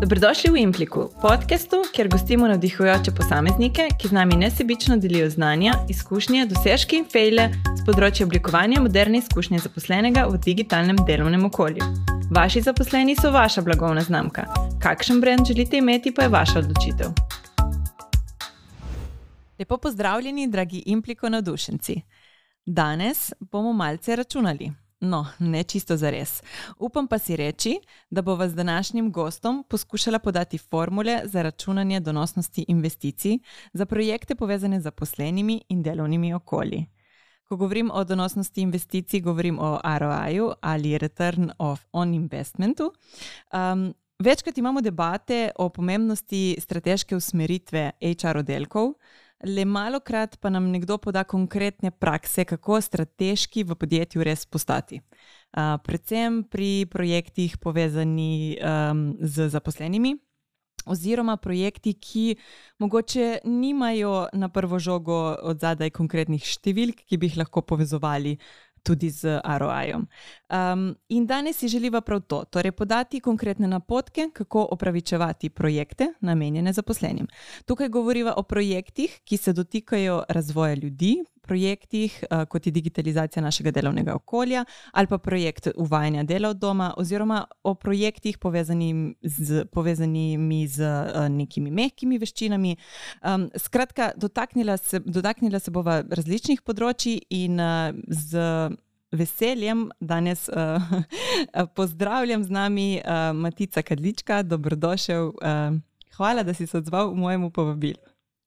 Dobrodošli v Impliku, podkastu, kjer gostimo navdihujoče posameznike, ki z nami nesebično delijo znanja, izkušnje, dosežke in fejle z področja oblikovanja moderne izkušnje zaposlenega v digitalnem delovnem okolju. Vaši zaposleni so vaša blagovna znamka. Kakšen brand želite imeti, pa je vaša odločitev. Lepo pozdravljeni, dragi Impliko navdušenci. Danes bomo malce računali. No, ne čisto za res. Upam pa si reči, da bo vas današnjim gostom poskušala podati formule za računanje donosnosti investicij za projekte povezane z zaposlenimi in delovnimi okolji. Ko govorim o donosnosti investicij, govorim o ROI-ju ali Return of on Investmentu. Um, večkrat imamo debate o pomembnosti strateške usmeritve HR oddelkov. Le malo krat pa nam nekdo poda konkretne prakse, kako strateški v podjetju res postati. Uh, predvsem pri projektih povezanih um, z zaposlenimi, oziroma projekti, ki mogoče nimajo na prvo žogo od zadaj konkretnih številk, ki bi jih lahko povezovali tudi z ROI-om. Um, in danes si želiva prav to, torej podati konkretne napotke, kako opravičevati projekte, namenjene zaposlenim. Tukaj govoriva o projektih, ki se dotikajo razvoja ljudi, projektih, uh, kot je digitalizacija našega delovnega okolja, ali pa projekt uvajanja dela od doma, oziroma o projektih povezanim z, povezanimi z uh, nekimi mehkimi veščinami. Um, skratka, dotaknila se, dotaknila se bova različnih področji in uh, z veseljem danes uh, pozdravljam z nami uh, Matica Kadlička, dobrodošel. Uh, hvala, da si se odzval v mojemu povabilu.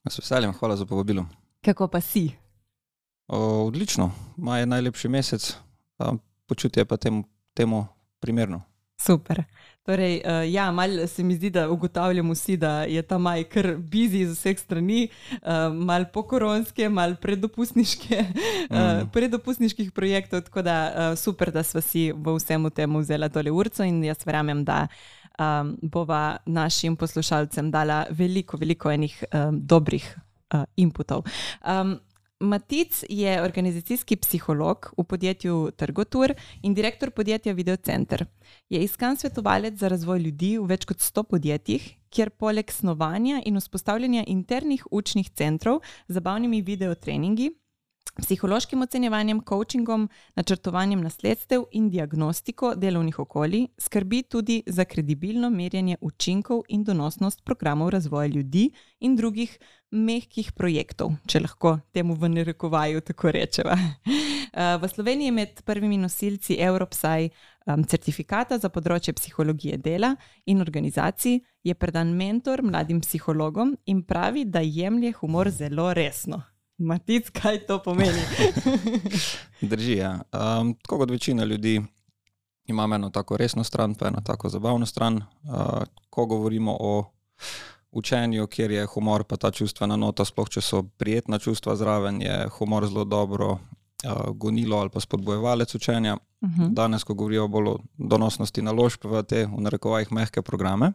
S veseljem, hvala za povabilo. Kako pa si? O, odlično, maj je najlepši mesec, počutje pa temu, temu primerno. Super. Torej, uh, ja, malo se mi zdi, da ugotavljamo vsi, da je ta maj kar bizi z vseh strani, uh, malo pokoronske, malo predopustniške, mm. predopustniških projektov. Tako da super, da smo si v vsem tem vzeli tole urco in jaz verjamem, da um, bova našim poslušalcem dala veliko, veliko enih um, dobrih uh, inputov. Um, Matic je organizacijski psiholog v podjetju Trgotur in direktor podjetja Videocenter. Je iskan svetovalec za razvoj ljudi v več kot 100 podjetjih, kjer poleg snovanja in vzpostavljanja internih učnih centrov z zabavnimi videotreningi psihološkim ocenjevanjem, coachingom, načrtovanjem nasledstev in diagnostiko delovnih okolij, skrbi tudi za kredibilno merjenje učinkov in donosnost programov razvoja ljudi in drugih mehkih projektov, če lahko temu v narekovaju tako rečeva. Eh, v Sloveniji je med prvimi nosilci Evropsaj certifikata za področje psihologije dela in organizacij, je predan mentor mladim psihologom in pravi, da jemlje humor zelo resno. Matic, kaj to pomeni? Drži. Ja. Um, tako kot večina ljudi, imamo eno tako resno stran, pa eno tako zabavno stran. Uh, ko govorimo o učenju, kjer je humor, pa ta čustvena nota, sploh če so prijetna čustva zraven, je humor zelo dobro uh, gonilo ali pa spodbojevalec učenja. Uh mhm. -huh. Danes, ko govorijo bolj o donosnosti naložb v te, v narekovajih, mehke programe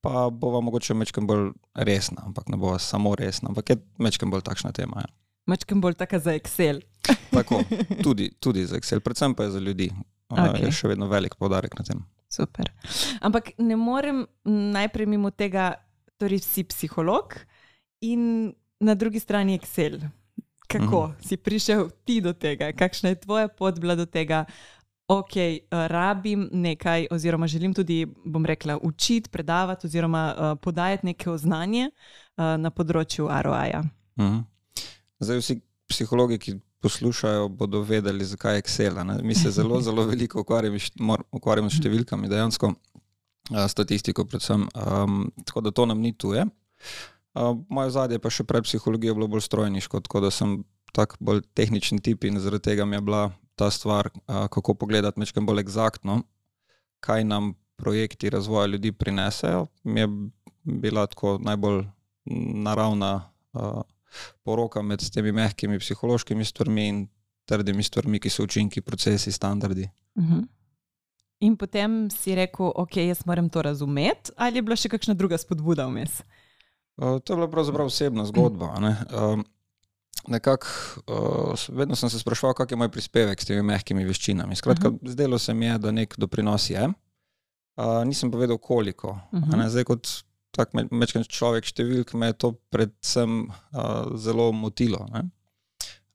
pa bova mogoče mečem bolj resna, ampak ne bova samo resna, ampak je mečem bolj takšna tema. Ja. Mečem bolj taka za Excel. Tako, tudi, tudi za Excel, predvsem pa je za ljudi. Okay. Je še vedno velik podarek na tem. Super. Ampak ne morem najprej mimo tega, torej si psiholog in na drugi strani Excel. Kako mm -hmm. si prišel ti do tega, kakšna je tvoja pot bila do tega, ok, uh, rabim nekaj, oziroma želim tudi, bom rekla, učiti, predavati, oziroma uh, podajati neko znanje uh, na področju ROI-ja. Uh mhm. -huh. Zdaj, vsi psihologi, ki poslušajo, bodo vedeli, zakaj je Excel. Ne? Mi se zelo, zelo veliko ukvarjamo s številkami, dejansko uh, statistiko, predvsem. Um, tako da to nam ni tuje. Uh, moje zadje pa še pred psihologijo je bilo bolj strojniško, tako da sem tak bolj tehničen tip in zaradi tega mi je bila ta stvar, kako pogledati nekaj bolj eksaktno, kaj nam projekti razvoja ljudi prinesejo, mi je bila tako najbolj naravna poroka med temi mehkimi psihološkimi stvarmi in trdimi stvarmi, ki so učinki, procesi, standardi. Uh mhm. -huh. In potem si rekel, ok, jaz moram to razumeti, ali je bila še kakšna druga spodbuda vmes? Uh, to je bila pravzaprav osebna zgodba. Uh, nekako, uh, vedno sem se sprašval, kak je moj prispevek s temi mehkimi veščinami. Skratka, uh mhm. -huh. zdelo se mi je, da nek doprinos je. Uh, nisem povedal, koliko. Uh Mhm. -huh. Zdaj, kot tak me- mečken človek številk, me je to predvsem uh, zelo motilo. Ne?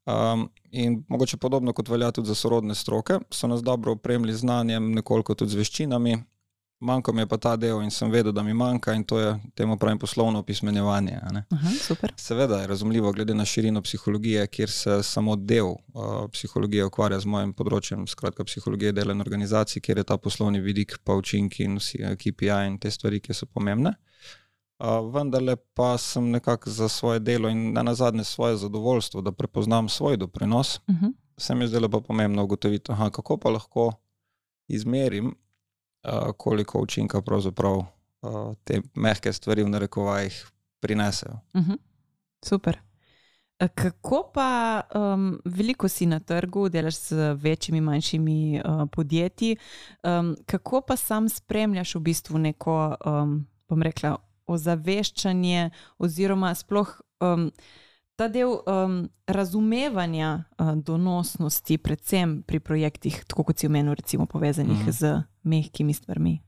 Um, in mogoče podobno kot velja tudi za sorodne stroke, so nas dobro opremili z znanjem, nekoliko tudi z veščinami. Manjko mi je pa ta del in sem vedel, da mi manjka, in to je temu pravim poslovno opismenjevanje. Aha, super. Seveda je razumljivo, glede na širino psihologije, kjer se samo del uh, psihologije ukvarja z mojim področjem, skratka psihologije dela in organizacij, kjer je ta poslovni vidik, pa učinki in vsi eh, KPI in te stvari, ki so pomembne. Uh, vendarle pa sem nekako za svoje delo in ne nazadnje svoje zadovoljstvo, da prepoznam svoj doprinos, Uh -huh. se mi je zdelo pa pomembno ugotoviti, aha, kako pa lahko izmerim, koliko učinka pravzaprav uh, te mehke stvari v narekovajih prinesejo. Uh -huh. Super. E, Kako pa um, veliko si na trgu, delaš z večjimi, manjšimi uh, podjetji, um, kako pa sam spremljaš v bistvu neko, um, bom rekla, ozaveščanje oziroma sploh um, ta del um, razumevanja uh, donosnosti, predvsem pri projektih, tako kot si omenil, recimo povezanih Mhm. z mehkimi stvarmi.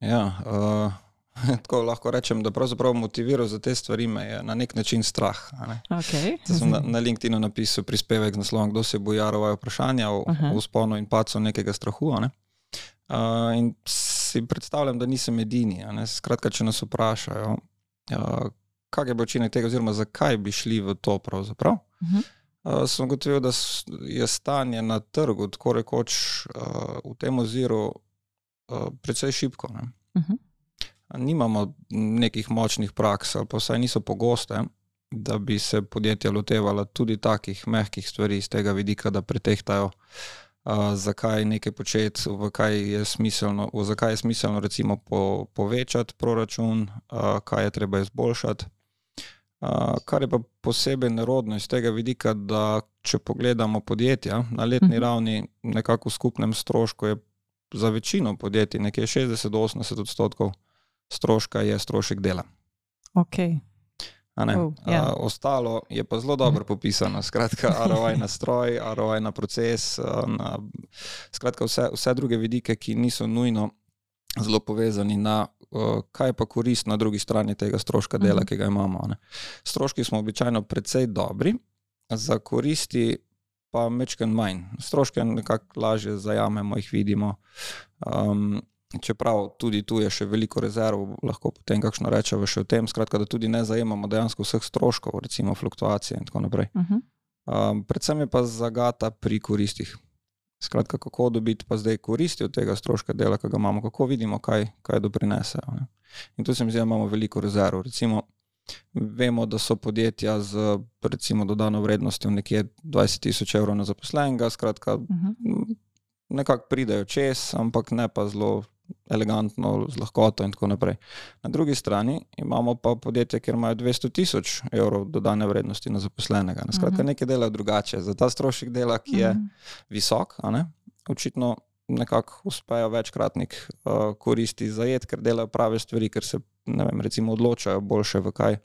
Ja, uh, tako lahko rečem, da pravzaprav motiviral za te stvari me je na nek način strah. Ne? Okay. Zdaj sem na, na LinkedIn napisal prispevek z naslovom, kdo se boji arovaj vprašanja o, Aha. o sponu in pacu nekega strahu. ne. Uh, in si predstavljam, da nisem edini. Skratka, če nas vprašajo, uh, kak je bil učinek tega, oziroma zakaj bi šli v to pravzaprav. Mhm. Uh, sem ugotovil, da je stanje na trgu tako rekoč uh, v tem oziru uh, precej šipko. Ne? Mhm. Nimamo nekih močnih praks, ali pa vsaj niso pogoste, da bi se podjetja lotevala tudi takih mehkih stvari iz tega vidika, da pretehtajo, uh, zakaj nekaj početi, v kaj je smiselno, zakaj je smiselno recimo po, povečati proračun, uh, kaj je treba izboljšati. Kar je pa posebej nerodno iz tega vidika, da če pogledamo podjetja na letni Mhm. ravni, nekako v skupnem strošku je za večino podjetij, nekje 60-80 odstotkov stroška je strošek dela. Okay. a ne. Oh, ja. A, ostalo je pa zelo dobro popisano. Skratka, ROI na stroj, ROI na proces, na, skratka, vse, vse druge vidike, ki niso nujno zelo povezani na, kaj je pa korist na drugi strani tega stroška dela, Mhm. ki ga imamo. Ne. Stroški smo običajno precej dobri, za koristi pa mečken manj. Stroške nekako lažje zajamemo, jih vidimo. Um, čeprav tudi tu je še veliko rezerv, lahko potem kakšno rečemo še o tem, skratka, da tudi ne zajemamo dejansko vseh stroškov, recimo fluktuacije in tako naprej. Uh -huh. Um, predvsem je pa zagata pri koristih. Skratka, kako dobiti pa zdaj koristi od tega stroška dela, ki ga imamo, kako vidimo, kaj, kaj doprinesejo. Ne? In tu se mi zdi, da imamo veliko rezerv. Recimo, vemo, da so podjetja z recimo dodano vrednostjo nekje 20 tisoč evrov na zaposlenega, skratka, Uh -huh. m, nekako pridejo čez, ampak ne pa zelo elegantno, z lahkoto in tako naprej. Na drugi strani imamo pa podjetja, kjer imajo 200 tisoč evrov dodane vrednosti na zaposlenega. Ne? Skratka, Mhm. nekaj delajo drugače. Za ta strošek dela, ki je Mhm. visok, ne, očitno nekako uspejo večkratnik uh, koristi zajet, ker delajo prave stvari, ker se vem, recimo odločajo boljše v kaj.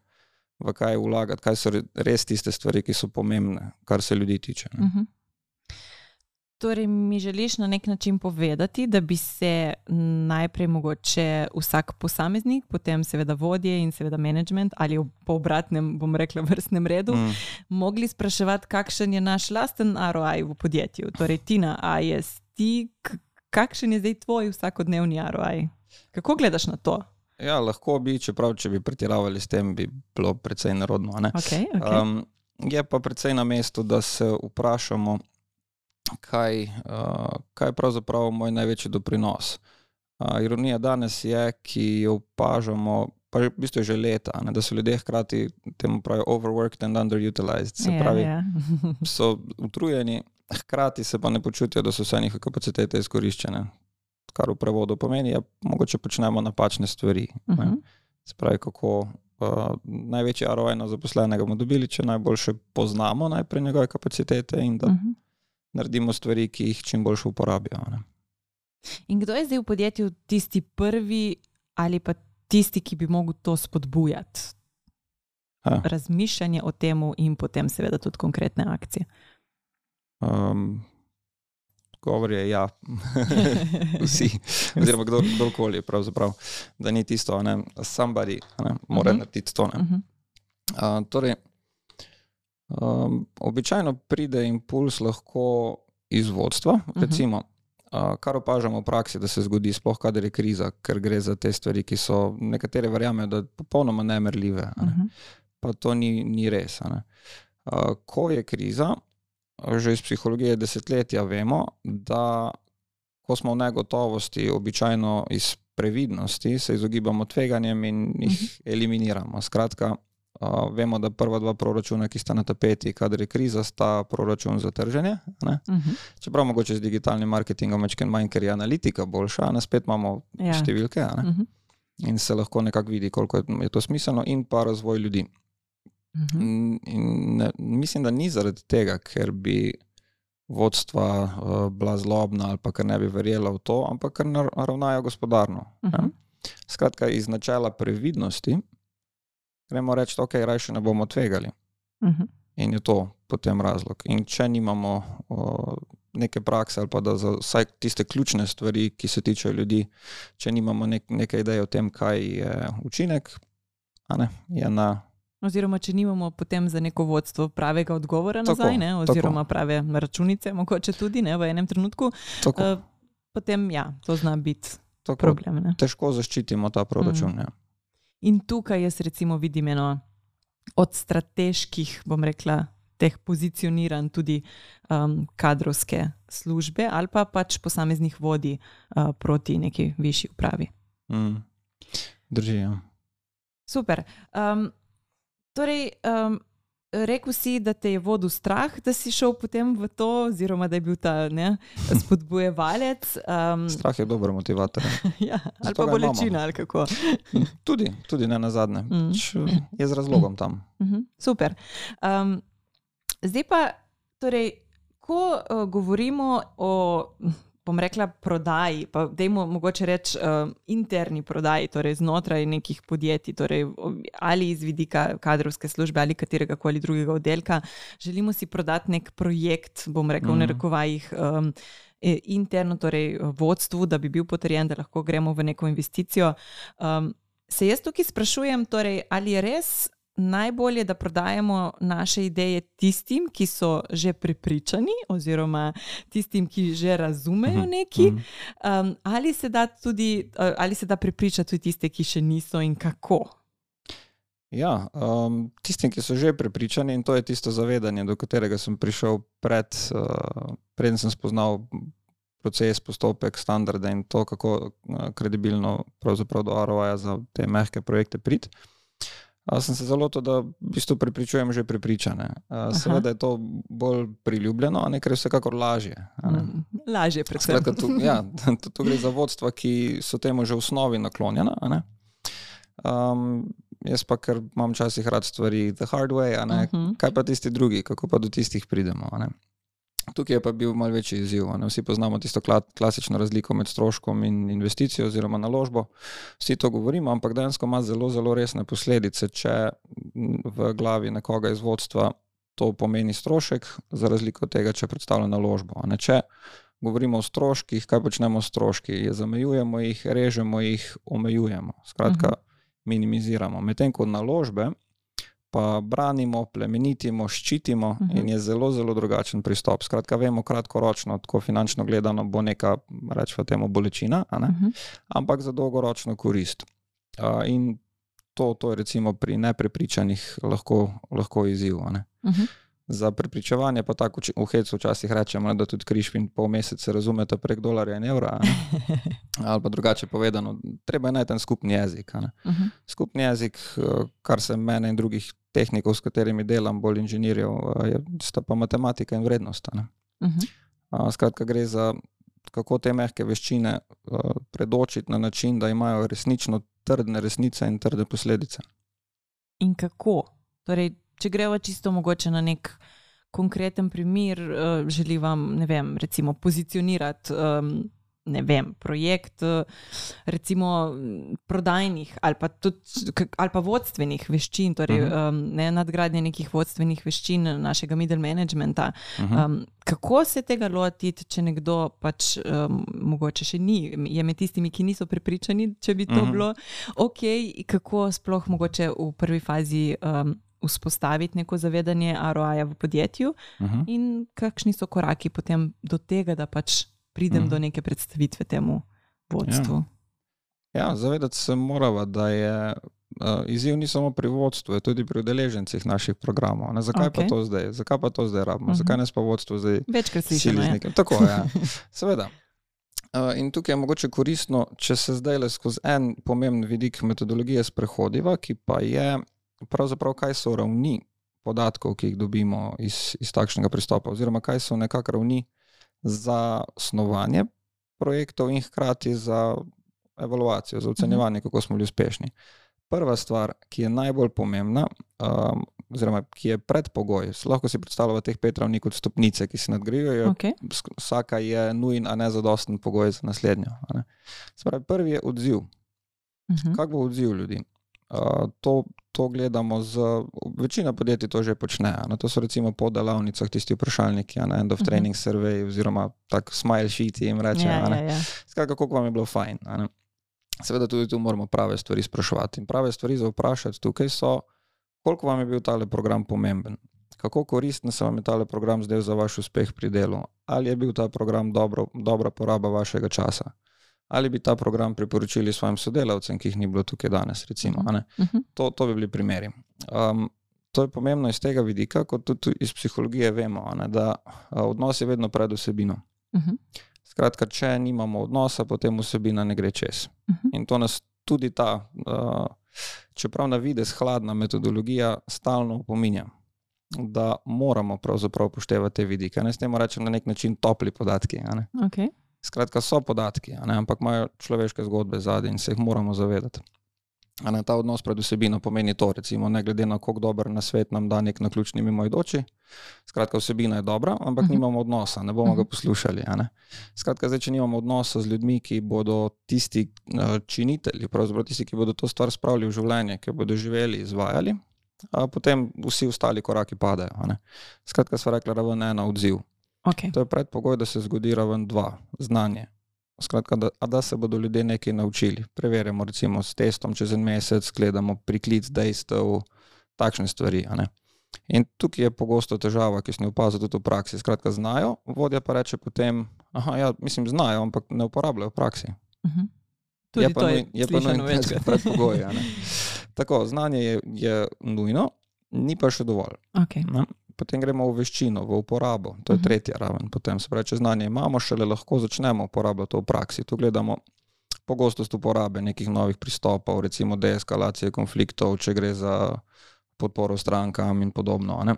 V kaj vlagati, kaj so re- res tiste stvari, ki so pomembne, kar se ljudi tiče. ne. Mhm. Torej, mi želiš na nek način povedati, da bi se najprej mogoče vsak posameznik, potem seveda vodje in seveda management ali po obratnem, bom rekla, vrstnem redu, mm. Mogli spraševati, kakšen je naš lasten ROI v podjetju. Torej, Tina, a je ti, kakšen je zdaj tvoj vsakodnevni ROI? Kako gledaš na to? Ja, lahko bi, čeprav če bi pretiravali s tem, bi bilo precej nerodno. Ne? Okay, okay. Um, je pa precej na mestu, da se vprašamo, kaj, uh, kaj je pravzaprav moj največji doprinos. Uh, ironija danes je, ki jo opažamo, pa v bistvu že leta, ne, da so ljudje hkrati temu pravijo overworked and underutilized. Se pravi, ja, ja. so utrujeni, hkrati se pa ne počutijo, da so vse njihove kapacitete izkoriščene. Kar v prevodu pomeni, da mogoče počnemo napačne stvari. ne. Mhm. Se pravi, kako uh, največji ROI na zaposlenega bomo dobili, če najboljše poznamo najprej njegove kapacitete in da Mhm. Naredimo stvari, ki jih čim boljše uporabijo. Ne. In kdo je zdaj v podjetju tisti prvi ali pa tisti, ki bi mogel to spodbujati? Ja. Razmišljanje o tem in potem seveda tudi konkretne akcije. Um, govor je ja, vsi, oziroma kdo, kdorkoli, pravzaprav, da ni tisto, ne, somebody, ne, mora uh -huh. narediti to. Uh -huh. uh, torej, um, običajno pride impuls lahko iz vodstva, recimo. Uh -huh. Uh, kar opažamo v praksi, da se zgodi, sploh kadar je kriza, ker gre za te stvari, ki so nekatere verjamejo, da so popolnoma nemerljive. Ne? Uh -huh. Pa to ni, ni res. Uh, ko je kriza, že iz psihologije desetletja vemo, da ko smo v negotovosti, običajno iz previdnosti, se izogibamo tveganjem in jih mhm. eliminiramo. Skratka, vemo, da prva dva proračuna, ki sta na tapeti, kadar je kriza, sta proračun za trženje. Uh mhm. -huh. Čeprav mogoče z digitalnim marketingom večkrat manj, ker je analitika boljša, ne spet imamo ja. številke uh mhm. -huh. in se lahko nekako vidi, koliko je to smiselno, in pa razvoj ljudi. Mhm. Ne, mislim, da ni zaradi tega, ker bi vodstva uh, bila zlobna ali pa ker ne bi verjela v to, ampak ker ravnajo gospodarno. Uh -huh. Skratka, iz načela previdnosti gremo reči, da okay, raje ne bomo tvegali. Uh mhm. -huh. In je to potem razlog. In če nimamo uh, neke prakse ali pa da za vsaj tiste ključne stvari, ki se tiče ljudi, če nimamo nek, neke ideje o tem, kaj je učinek, ne, je na Oziroma, če nimamo potem za neko vodstvo pravega odgovora tako, nazaj, ne? oziroma tako. prave računice, mogoče tudi ne, v enem trenutku, uh, potem ja, to zna biti tako, problem. Ne? Težko zaščitimo ta proračun. Mm. Ja. In tukaj jaz recimo vidim eno od strateških, bom rekla, teh pozicioniranj tudi um, kadrovske službe ali pa pač posameznih vodi uh, proti neki višji upravi. Mm. Držijo. Ja. Super. Um, Torej, um, rekel si, da te je vodil strah, da si šel potem v to, oziroma da je bil ta ne, spodbujevalec. Um, strah je dober motivator. ja, ali pa bolečina, ali kako. tudi, tudi ne na zadnje. Mm. Je z razlogom tam. Mm -hmm. Super. Um, zdaj pa, torej, ko uh, govorimo o bom rekla, prodaji, pa dajmo mogoče reči uh, interni prodaji, torej znotraj nekih podjetij, torej ali iz vidika kadrovske službe ali katerega koli drugega oddelka, želimo si prodati nek projekt, bom rekel, mm. v narekovajih. Um, Interno, torej vodstvu, da bi bil potrjen, da lahko gremo v neko investicijo. Um, se jaz tukaj sprašujem, torej, ali je res najbolje, da prodajemo naše ideje tistim, ki so že prepričani, oziroma tistim, ki že razumejo mhm, nekaj, mhm. um, ali, se tudi, uh, ali se da prepričati tudi tiste, ki še niso in kako. Ja, um, tistim, ki so že prepričani, in to je tisto zavedanje, do katerega sem prišel pred, uh, preden sem spoznal proces, postopek, standarde in to, kako uh, kredibilno pravzaprav do ROI-ja za te mehke projekte priti. Uh, sem se zelo to, da v bistvu prepričujem že prepričane. Seveda je to bolj priljubljeno, a ne ker je vsekakor lažje. Mm, lažje, predvsem. Skratka, tu, ja, tu, tu gre za vodstva, ki so temu že v osnovi naklonjena. Um, jaz pa, ker imam včasih rad stvari the hard way, uh mhm. -huh. kaj pa tisti drugi, kako pa do tistih pridemo. Tukaj je pa bil malce večji izziv. Ne? Vsi poznamo tisto klasično razliko med stroškom in investicijo oziroma naložbo. Vsi to govorimo, ampak dejansko ima zelo, zelo resne posledice, če v glavi nekoga iz vodstva to pomeni strošek, za razliko od tega, če predstavlja naložbo. Ne? Če govorimo o stroških, kaj počnemo s stroški? Zamejujemo jih, režemo jih, omejujemo. Skratka, uh mhm. -huh. minimiziramo. Medtem ko naložbe pa branimo, plemenitimo, ščitimo uh -huh. in je zelo, zelo drugačen pristop. Skratka, vemo, kratkoročno, tako finančno gledano, bo neka, rečemo, temu bolečina, uh -huh. ampak za dolgoročno korist. Uh, in to, to je recimo pri neprepričanih lahko, lahko izziv. Uh -huh. Za prepričevanje pa tako v hecu včasih rečemo, da tudi križpin pol meseca razumete prek dolarja in evra. Ali pa drugače povedano, treba je najti en skupni jezik. Uh -huh. Skupni jezik, kar se mene in drugih tehnikov, s katerimi delam, bolj inženirjev, sta pa matematika in vrednost. Uh -huh. Skratka, gre za kako te mehke veščine predočiti na način, da imajo resnično trdne resnice in trde posledice. In kako? Torej, če gremo čisto mogoče na nek konkreten primer, uh, želi vam, ne vem, recimo pozicionirati um, ne vem, projekt, eh, recimo prodajnih ali pa, tudi, ali pa vodstvenih veščin, torej Mhm. um, ne, nadgradnje nekih vodstvenih veščin našega middle managementa. Mhm. Um, kako se tega lotiti, če nekdo pač um, mogoče še ni, je med tistimi, ki niso prepričani, če bi to Mhm. bilo ok, kako sploh mogoče v prvi fazi um, vzpostaviti neko zavedanje ROI-ja v podjetju Mhm. in kakšni so koraki potem do tega, da pač pridem Mhm. do neke predstavitve temu vodstvu. Ja, zavedati se moramo, da je uh, izziv ni samo pri vodstvu, je tudi pri udeležencih naših programov. Ne? Zakaj okay. Pa to zdaj? Zakaj pa to zdaj rabimo? Mhm. Zakaj nas pa vodstvo zdaj Večkrat slišimo. Ja. Tako je. Ja. Seveda. Uh, in tukaj je mogoče koristno, če se zdaj le skozi en pomemben vidik metodologije sprehodiva, ki pa je pravzaprav, kaj so ravni podatkov, ki jih dobimo iz, iz takšnega pristopa, oziroma kaj so nekako ravni za snovanje projektov in hkrati za evaluacijo, za ocenjevanje, kako smo bili uspešni. Prva stvar, ki je najbolj pomembna, um, oziroma ki je predpogoj, lahko si predstavljamo teh pet ravni kot stopnice, ki se nadgrajujejo, Okay. vsaka je nujen, a ne zadosten pogoj za naslednjo. ne. Se Pravi, prvi je odziv. Mhm. Kak bo odziv ljudi? Uh, to, to gledamo z. Večina podjetij to že počne. a Ne? To so recimo po delavnicah tisti vprašalniki, ne end of Mhm. training survey, oziroma tak smile sheet jim reče. Ja, ja, ja. Skratka, kako vam je bilo fajn. Seveda tudi tu moramo prave stvari spraševati. In prave stvari za vprašati tukaj so, koliko vam je bil tale program pomemben, kako koristen se vam je tale program zdaj za vaš uspeh pri delu, ali je bil ta program dobro, dobra poraba vašega časa, ali bi ta program priporočili svojim sodelavcem, ki jih ni bilo tukaj danes. Recimo, ne. Mhm. to, to bi bili primeri. Um, to je pomembno iz tega vidika, kot tudi iz psihologije vemo, ne, da odnos je vedno pred vsebino. Mhm. Skratka, če nimamo odnosa, potem vsebina ne gre čez. Mhm. In to nas tudi ta, uh, čeprav na vides hladna metodologija, stalno opominja, da moramo pravzaprav upoštevati te vidike. Ne s tem rečem na nek način topli podatki. Okay. Skratka, so podatki, ne, ampak imajo človeške zgodbe zadaj in se jih moramo zavedati. A ne, ta odnos pred vsebino pomeni to, recimo, ne glede na kako dober na svet nam da nek naključni mimoidoči. Skratka, vsebina je dobra, ampak Mhm. nimamo odnosa, ne bomo ga Mhm. poslušali. ne. Skratka, zdaj, če nimamo odnosa z ljudmi, ki bodo tisti činitelji, pravzaprav tisti, ki bodo to stvar spravili v življenje, ki bodo živeli, izvajali, a potem vsi ostali koraki padajo. Skratka, sva rekla, raven ena odziv. Okay. To je predpogoj, da se zgodi raven dva, znanje. Skratka, da, da se bodo ljudje nekaj naučili. Preverjamo, recimo, s testom čez en mesec, gledamo priklic dejstev, takšne stvari. In tukaj je pogosto težava, ki sem jo opazil tudi v praksi. Skratka, znajo, vodja pa reče potem, aha, ja, mislim, znajo, ampak ne uporabljajo v praksi. Mhm. Tudi pa to je, je pa slišano nujen večkrat. predpogoj. Tako, znanje je, je nujno, ni pa še dovolj. Okay. Ne? Potem gremo v veščino, v uporabo, to je Mhm. tretja raven. Potem se pravi, če znanje imamo, šele lahko začnemo uporabljati to v praksi. Tu gledamo pogostost uporabe nekih novih pristopov, recimo deeskalacije konfliktov, če gre za podporo strankam in podobno. ne.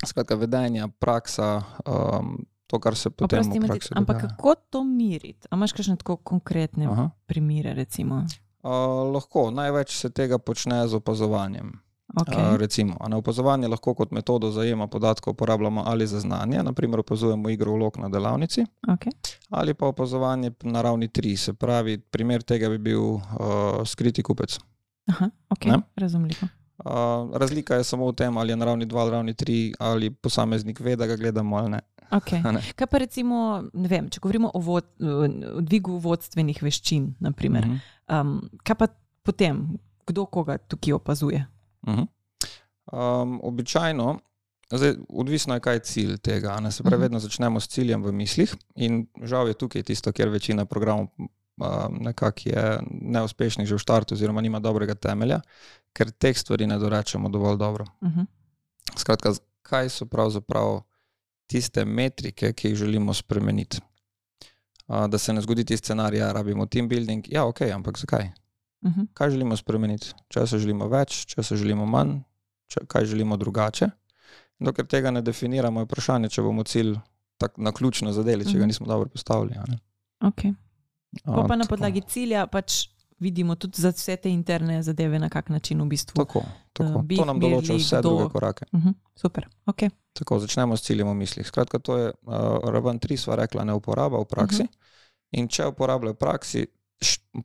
Skratka, vedenja, praksa, um, to, kar se potem Oprosti, v praksi ampak dogaja. kako to miriti? A imaš kakšne tako konkretne Aha. primere? Recimo? Uh, lahko, največ se tega počne z opazovanjem. Okay. Recimo, a ne opazovanje lahko kot metodo zajema podatkov uporabljamo ali za znanje, naprimer opazujemo igro vlog na delavnici, Okay. ali pa opazovanje na ravni 3, se pravi, primer tega bi bil uh, skriti kupec. Aha, okay. Ne? razumljivo. Uh, razlika je samo v tem, ali je na ravni 2 ali ravni 3, ali posameznik ve, da ga gledamo ali ne. Okay. Ne. Kaj pa recimo, vem, če govorimo o, vod, o dvigu vodstvenih veščin, naprimer, Mhm. um, kaj pa potem, kdo koga tukaj opazuje? Mhm. Um, običajno, zdaj, odvisno je, kaj je cilj tega. Ne? Se pravi, Mhm. vedno začnemo s ciljem v mislih, in žal je tukaj tisto, kjer večina programov nekako je neuspešnih že v štartu, oziroma nima dobrega temelja, ker teh stvari ne dorečemo dovolj dobro. Uh -huh. Skratka, kaj so pravzaprav tiste metrike, ki jih želimo spremeniti? Uh, da se ne zgodi ti scenarij, da rabimo team building. Ja, ok, ampak zakaj? Uh -huh. kaj želimo spremeniti, če se želimo več, če se želimo manj, če, kaj želimo drugače. In Dokler tega ne definiramo, je vprašanje, če bomo cilj tako na ključno zadeli, če ga Mhm. nismo dobro postavili. okay. Pa, A, pa na tako. podlagi cilja pač vidimo tudi za vse te interne zadeve, na kak način v bistvu. Tako, tako. Eh, bi To nam določa vse kdo- druge korake. Uh -huh. Super. Okay. Tako, začnemo s ciljem v mislih. Skratka, to je uh, raven 3, sva rekla, ne uporaba v praksi. Mhm. In če uporabljajo v praksi,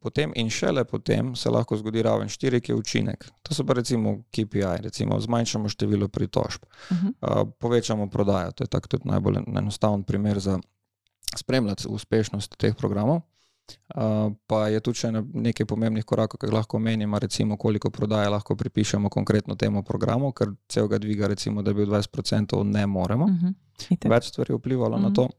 potem in šele potem se lahko zgodi raven 4, ki je učinek. To so pa recimo KPI, recimo zmanjšamo število pritožb, Uh -huh. uh, povečamo prodajo. To je tako tudi najbolj en- enostaven primer za spremljati uspešnost teh programov. Uh, pa je tudi še nekaj pomembnih korakov, ki jih lahko menimo, recimo koliko prodaje lahko pripišemo konkretno temu programu, ker celega dviga, recimo, da bi bil 20%, ne moremo. Uh -huh. Itak. Več stvari vplivalo mm -hmm. na Mhm. to.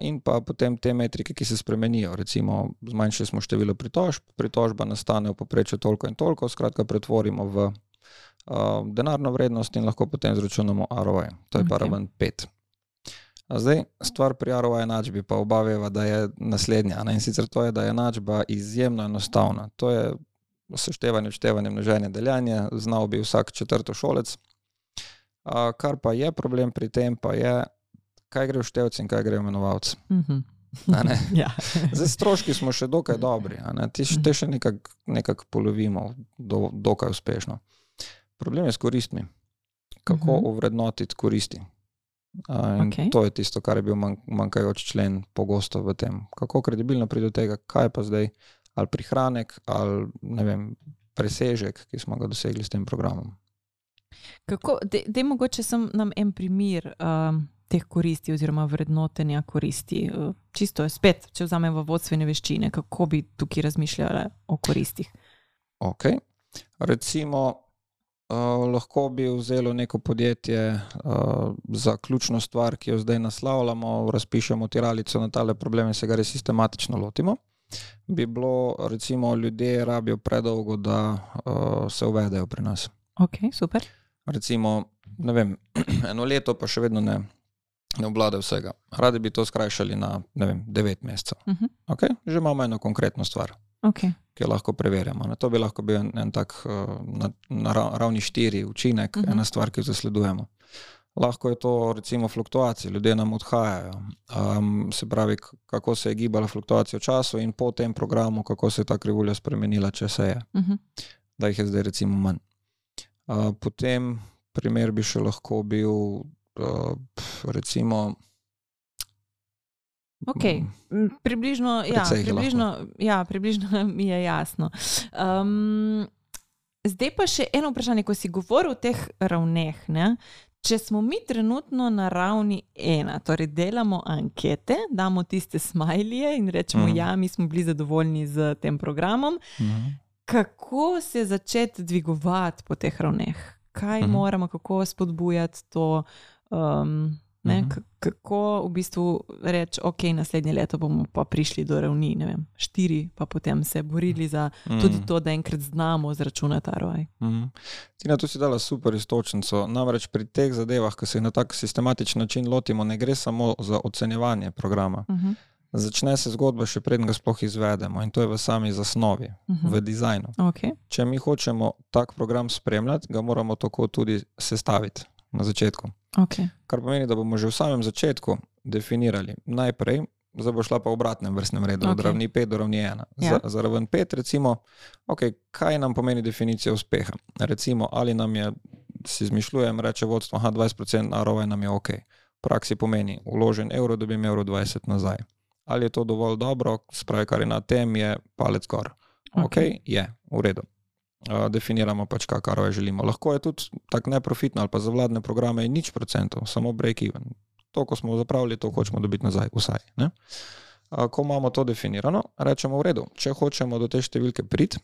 In pa potem te metrike, ki se spremenijo, recimo zmanjšali smo število pritožb, pritožba nastane v povprečju toliko in toliko, skratka pretvorimo v denarno vrednost in lahko potem izračunamo ROI. To je okay. pa raven 5. A zdaj, stvar pri ROI enačbi pa oba veva, da je naslednja. Ne? In sicer to je, da je enačba izjemno enostavna. To je seštevanje, odštevanje, množenje, deljanje, znal bi vsak četrtošolec. A, kar pa je problem pri tem, pa je, kaj gre v števci in kaj gre v imenovalce. Uh -huh. ja. Zdaj, stroški smo še dokaj dobri, ti te še nekako nekak polovimo, do, dokaj uspešno. Problem je s koristmi. Kako Mhm. ovrednotiti koristi? In Okej. To je tisto, kar je bil manj, manjkajoč člen pogosto v tem. Kako kredibilno pride do tega, kaj pa zdaj, ali prihranek, ali vem, presežek, ki smo ga dosegli s tem programom. Kako, de mogoče sem nam en primer um, teh koristi oziroma vrednotenja koristi. Uh, čisto je spet, če vzamemo vodstvene veščine, kako bi tukaj razmišljali o koristih. Okay. Recimo, uh, lahko bi vzelo neko podjetje uh, za ključno stvar, ki jo zdaj naslavljamo, razpišemo tiralico na tale problem in se ga res sistematično lotimo. Bi bilo, recimo, ljudje rabijo predolgo, da uh, se uvedejo pri nas. Ok, super. Recimo, ne vem, eno leto, pa še vedno ne, ne obvladajo vsega. Radi bi to skrajšali na vem, devet mesecev. Uh -huh. Okay? Že imamo eno konkretno stvar okay. ki jo lahko preverjamo. Ne. To bi lahko bil en, en tak uh, na, na ra- ravni štiri učinek, uh Mhm. -huh. ena stvar, ki jo zasledujemo. Lahko je to recimo fluktuacije, ljudje nam odhajajo. Um, se pravi, kako se je gibala fluktuacija v času in po tem programu, kako se je ta krivulja spremenila, če se je, Uh -huh. da jih je zdaj recimo manj. Uh, potem primer bi še lahko bil, recimo. Okay. Mm, Približno, ja, jih je približno, ja, približno mi je jasno. Um, zdaj pa še eno vprašanje, ko si govoril o teh ravneh. Ne? Če smo mi trenutno na ravni ena, torej delamo ankete, damo tiste smajlije in rečemo, mm. Mhm. ja, mi smo bili zadovoljni z tem programom, Mhm. kako se začeti dvigovati po teh ravneh? Kaj Mhm. moramo, kako spodbujati to? Um, ne, Mhm. k- kako v bistvu reči, ok, naslednje leto bomo pa prišli do ravni ne vem, štiri, pa potem se borili za tudi Mhm. to, da enkrat znamo zračunati ROI. Mhm. Tina, tu si dala super istočnico. Namreč pri teh zadevah, ki se jih na tak sistematičen način lotimo, ne gre samo za ocenjevanje programa. Uh -huh. Začne se zgodba še preden ga sploh izvedemo in to je v sami zasnovi, Uh -huh. v dizajnu. okay. Če mi hočemo tak program spremljati, ga moramo tako tudi sestaviti na začetku. Okay. Kar pomeni, da bomo že v samem začetku definirali najprej, zdaj bo šla pa v obratnem vrstnem redu, okay. od ravni 5 do ravni 1. Ja. Za, za raven 5, recimo, okay, kaj nam pomeni definicija uspeha. Recimo, ali nam je, si izmišljujem, reče vodstvo, da 20% ROI nam je ok. V praksi pomeni, uložen evro, dobim evro 20 nazaj. Ali je to dovolj dobro, spravi, kar je na tem, je palec gor. Ok, okay je, v redu. Uh, definiramo pač, kaj ROI želimo. Lahko je tudi tako neprofitno ali pa za vladne programe je nič procentov, samo break-even. To, ko smo zapravili, to hočemo dobiti nazaj, vsaj. Ne? Uh, ko imamo to definirano, rečemo v redu, če hočemo do te številke priti,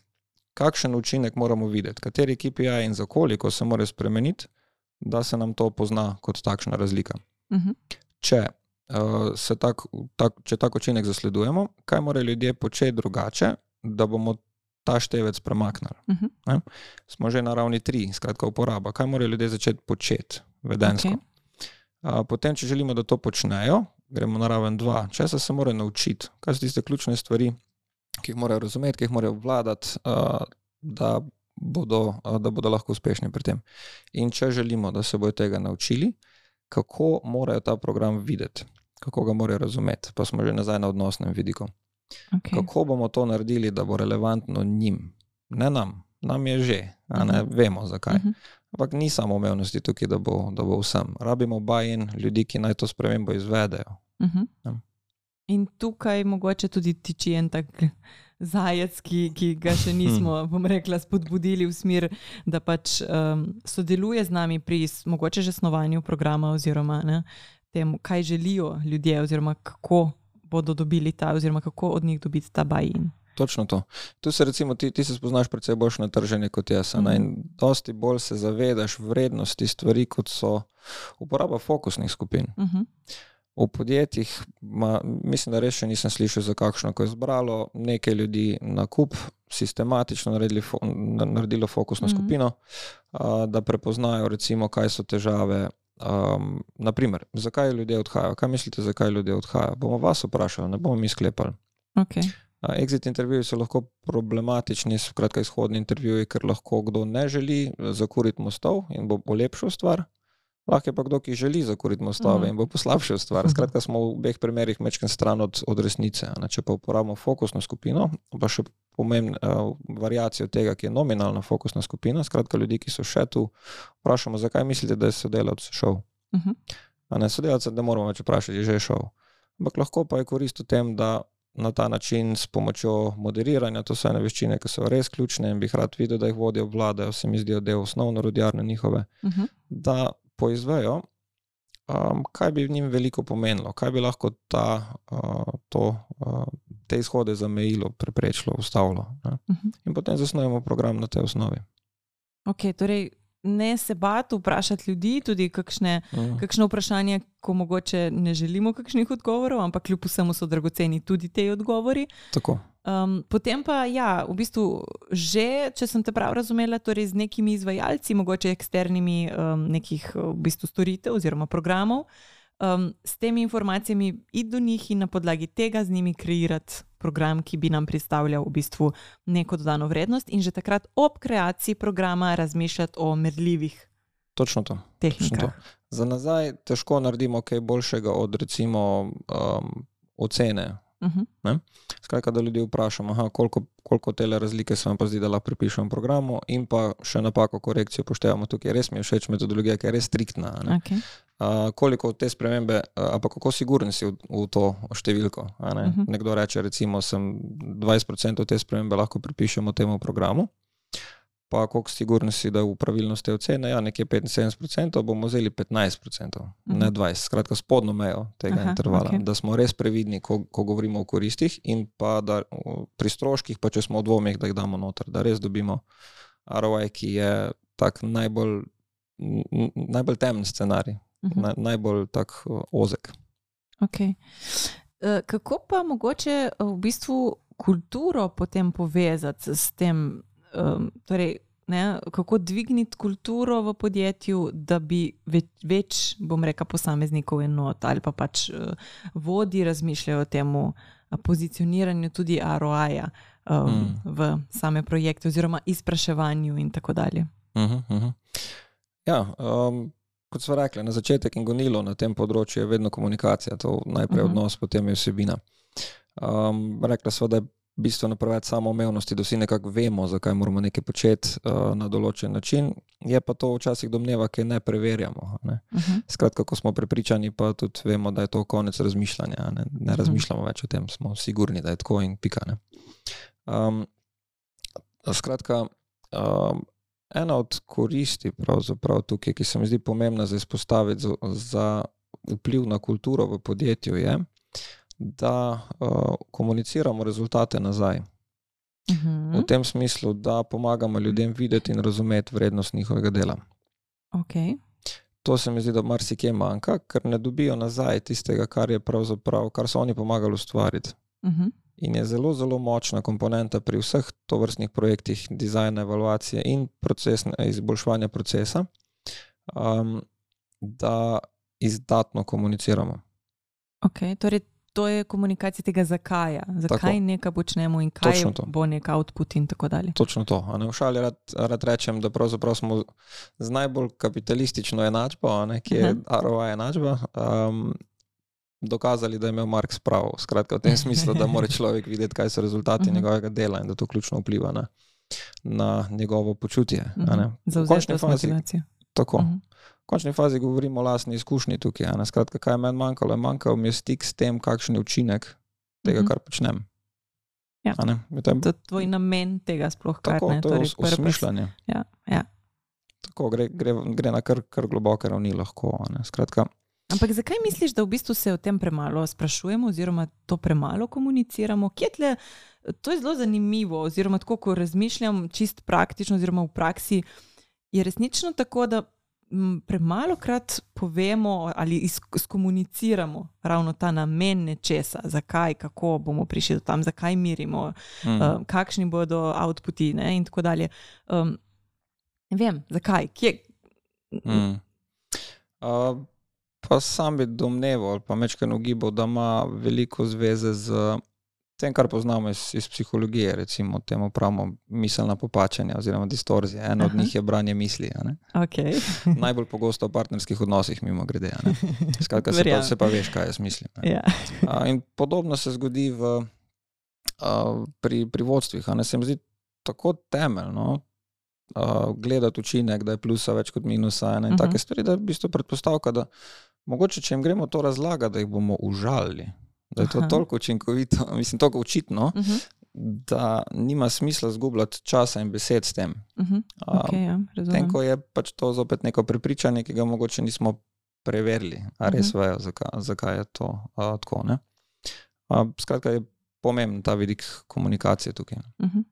kakšen učinek moramo videti, kateri KPI in za koliko se mora spremeniti, da se nam to pozna kot takšna razlika. Uh -huh. Če, uh, tak, tak, če tak učinek zasledujemo, kaj morajo ljudje početi drugače, da bomo ta števec premaknili. Uh -huh. Smo že na ravni tri, skratka uporaba. Kaj morajo ljudje začeti početi vedensko? Okay. Potem, če želimo, da to počnejo, gremo na raven dva. Česa se morajo naučiti? Kaj so tiste ključne stvari, ki jih morajo razumeti, ki jih morajo obvladati, uh, da, bodo, uh, da bodo lahko uspešni pri tem. In če želimo, da se bodo tega naučili, kako morajo ta program videti, kako ga morajo razumeti, pa smo že nazaj na odnosnem vidiku. Okay. Kako bomo to naredili, da bo relevantno njim, ne nam, nam je že, a ne Mhm. vemo zakaj. Uh -huh. Ampak ni samo umevnosti tukaj, da bo, da bo vsem. Rabimo buy-in ljudi, ki naj to spremembo izvedejo. Uh -huh. Ja. In tukaj mogoče tudi tiči en tak zajec, ki, ki ga še nismo, bom rekla, spodbudili v smer, da pač um, sodeluje z nami pri mogoče že snovanju programa oziroma ne, tem, kaj želijo ljudje oziroma kako bodo dobili ta oziroma kako od njih dobiti ta bajin. Točno to. Tu se recimo ti, ti se spoznaš predvsem boljš na trženje kot jaz. Mm. In dosti bolj se zavedaš vrednosti stvari, kot so uporaba fokusnih skupin. Mm -hmm. V podjetjih, ma, mislim, da res še nisem slišal za kakšno, ko je zbralo nekaj ljudi na kup, sistematično naredili fo, naredilo fokusno mm -hmm. skupino, a, da prepoznajo, recimo, kaj so težave. Um, naprimer, zakaj ljudje odhajajo? Kaj mislite, zakaj ljudje odhajajo? Bomo vas vprašali, ne bomo mi sklepali. Okay. Exit intervjuji so lahko problematični, skratka, izhodni intervjuji, ker lahko kdo ne želi zakuriti mostov in bo polepšal stvar. Lahko je pa kdo, ki želi zakuriti mostove in bo poslabšal stvar. Skratka, smo v obeh primerih mečken stran od, od resnice. Ne? Če pa uporabimo fokusno skupino, pa še pomembno uh, variacijo tega, ki je nominalna fokusna skupina, skratka, ljudi, ki so še tu, vprašamo, zakaj mislite, da je sodelavec šel. Uh -huh. Ne, sodelavca ne moramo več vprašati, že je šel. Ampak lahko pa je korist v tem, da na ta način s pomočjo moderiranja, to so ene veščine, ki so res ključne in bi rad videl, da jih vodijo vlade, se mi zdijo del osnovne rodjarne njihove, uh mhm. -huh. da poizvejo, um, kaj bi v njim veliko pomenilo, kaj bi lahko ta, uh, to, uh, te izhode zamejilo, preprečilo, ustavilo. Uh mhm. -huh. In potem zasnujemo program na tej osnovi. Ok, torej ne se bati vprašati ljudi, tudi kakšne, uh. kakšne vprašanja, ko mogoče ne želimo kakšnih odgovorov, ampak kljub vsemu so dragoceni tudi te odgovori. Um, potem pa, ja, v bistvu, že, če sem te prav razumela, torej z nekimi izvajalci, mogoče eksternimi um, nekih v bistvu, storitev oziroma programov um, s temi informacijami iti do njih in na podlagi tega z njimi kreirati program, ki bi nam predstavljal v bistvu neko dodano vrednost, in že takrat ob kreaciji programa razmišljati o merljivih. Točno to. Točno to. Za nazaj težko naredimo kaj boljšega od recimo um, ocene Uh -huh. Skratka, da ljudi vprašamo, aha, koliko, koliko te razlike se vam pa zdi, da lahko pripišemo programu, in pa še napako korekcijo poštevamo tukaj. Res mi je všeč metodologija, ki je res striktna. Okay. Koliko te spremembe, ampak kako siguren si v, v to številko? Ne? Uh -huh. Nekdo reče, recimo, da 20% te spremembe lahko pripišemo temu programu pa koliko sigurni si, da v pravilnosti ocene, ja, nekje 75%, bomo vzeli 15%, uh -huh. ne 20%, mhm. skratka, spodnjo mejo tega Aha, intervala, okay. da smo res previdni, ko, ko govorimo o koristih, in pa da pri stroških, pa če smo v dvomih, da jih damo noter, da res dobimo ROI, ki je tak najbolj, najbolj temen scenarij, -huh. na, najbolj tak ozek. Okay. Uh, kako pa mogoče v bistvu kulturo potem povezati s tem? um, torej, ne, kako dvigniti kulturo v podjetju, da bi več, več bom rekel, posameznikov enot ali pa pač uh, vodi razmišljajo o tem pozicioniranju tudi ROI-ja um, mm. v same projekte oziroma izpraševanju in tako dalje. Uh -huh, uh -huh. Ja, um, kot smo rekli, na začetek in gonilo na tem področju je vedno komunikacija, to najprej uh -huh. odnos, potem je vsebina. Um, rekla smo, da je bistveno preveč samoumevnosti, da vsi nekako vemo, zakaj moramo nekaj početi uh, na določen način. Je pa to včasih domneva, ki ne preverjamo. Ne? Uh mhm. -huh. Skratka, ko smo prepričani, pa tudi vemo, da je to konec razmišljanja. Ne, ne mhm. razmišljamo uh -huh. več o tem, smo sigurni, da je tako in pika. Um, skratka, um, ena od koristi, tukaj, ki se mi zdi pomembna za izpostaviti za, za vpliv na kulturo v podjetju, je, da uh, komuniciramo rezultate nazaj. Uh mhm. -huh. V tem smislu, da pomagamo ljudem videti in razumeti vrednost njihovega dela. Okay. To se mi zdi, da marsikje manjka, ker ne dobijo nazaj tistega, kar, kar so oni pomagali ustvariti. Uh mhm. -huh. In je zelo, zelo močna komponenta pri vseh tovrstnih projektih, dizajna, evaluacije in procesne, izboljševanja procesa, um, da izdatno komuniciramo. Okay, torej to je komunikacija tega, zakaj, zakaj nekaj počnemo in kaj bo nek output in tako dalje. Točno to. Ne, v šali rad, rad rečem, da smo z najbolj kapitalistično enačbo, ne, ki je uh -huh. ROI enačba. Um, Dokazali, da je imel Marks prav, skratka, v tem smislu, da mora človek videti, kaj so rezultati uh mhm. -huh. njegovega dela in da to ključno vpliva na, na njegovo počutje. Uh -huh. Za vse to situacijo. Tako. Uh -huh. v končni fazi govorimo o lastni izkušnji tukaj. Skratka, kaj je meni manjkalo? Manjkal mi je stik s tem, kakšen je učinek tega, Mhm. kar počnem. Ja. Medtem- To je tvoj namen tega sploh, kar Tako, ne. to je torej purpose. osmišljanje. Ja, ja. Tako gre, gre, gre na kar, kar globoke ravni lahko. Skratka, Ampak zakaj misliš, da v bistvu se o tem premalo sprašujemo, oziroma to premalo komuniciramo? Kje tle, to je zelo zanimivo, oziroma tako, ko razmišljam čist praktično, oziroma v praksi, je resnično tako, da premalo krat povemo ali skomuniciramo ravno ta namen nečesa, zakaj, kako bomo prišli do tam, zakaj mirimo, mm. uh, kakšni bodo outputi ne, in tako dalje. Um, ne vem, zakaj, kje. Mm. Uh, pa sam bi domneval, ali pa mečkaj ugibal, da ima veliko zveze z tem, kar poznamo iz, iz psihologije, recimo temu pravimo miselna popačanja oziroma distorzija. Eno od Aha. njih je branje misli. Okay. Najbolj pogosto v partnerskih odnosih, mimo grede. Skratka, se pa, se pa veš, kaj jaz mislim. ja. A, in podobno se zgodi v, a, pri, pri vodstvih. Ne, se mi zdi tako temeljno a, gledati učinek, da je plusa več kot minusa ena in uh Mhm. -huh. take stvari, da je v bistvu predpostavka, da mogoče, če jim gremo to razlagati, da jih bomo užalili. Da je to Aha. toliko učinkovito, mislim, toliko očitno, Uh -huh. da nima smisla zgubljati časa in besed s tem. Uh -huh. Okay, ja, razumem. Tem, ko je pač to zopet neko prepričanje, ki ga mogoče nismo preverili, a res Mhm. uh -huh. vejo, zakaj, zakaj je to a, tako. Ne? A, skratka, je pomemben ta vidik komunikacije tukaj. Uh -huh.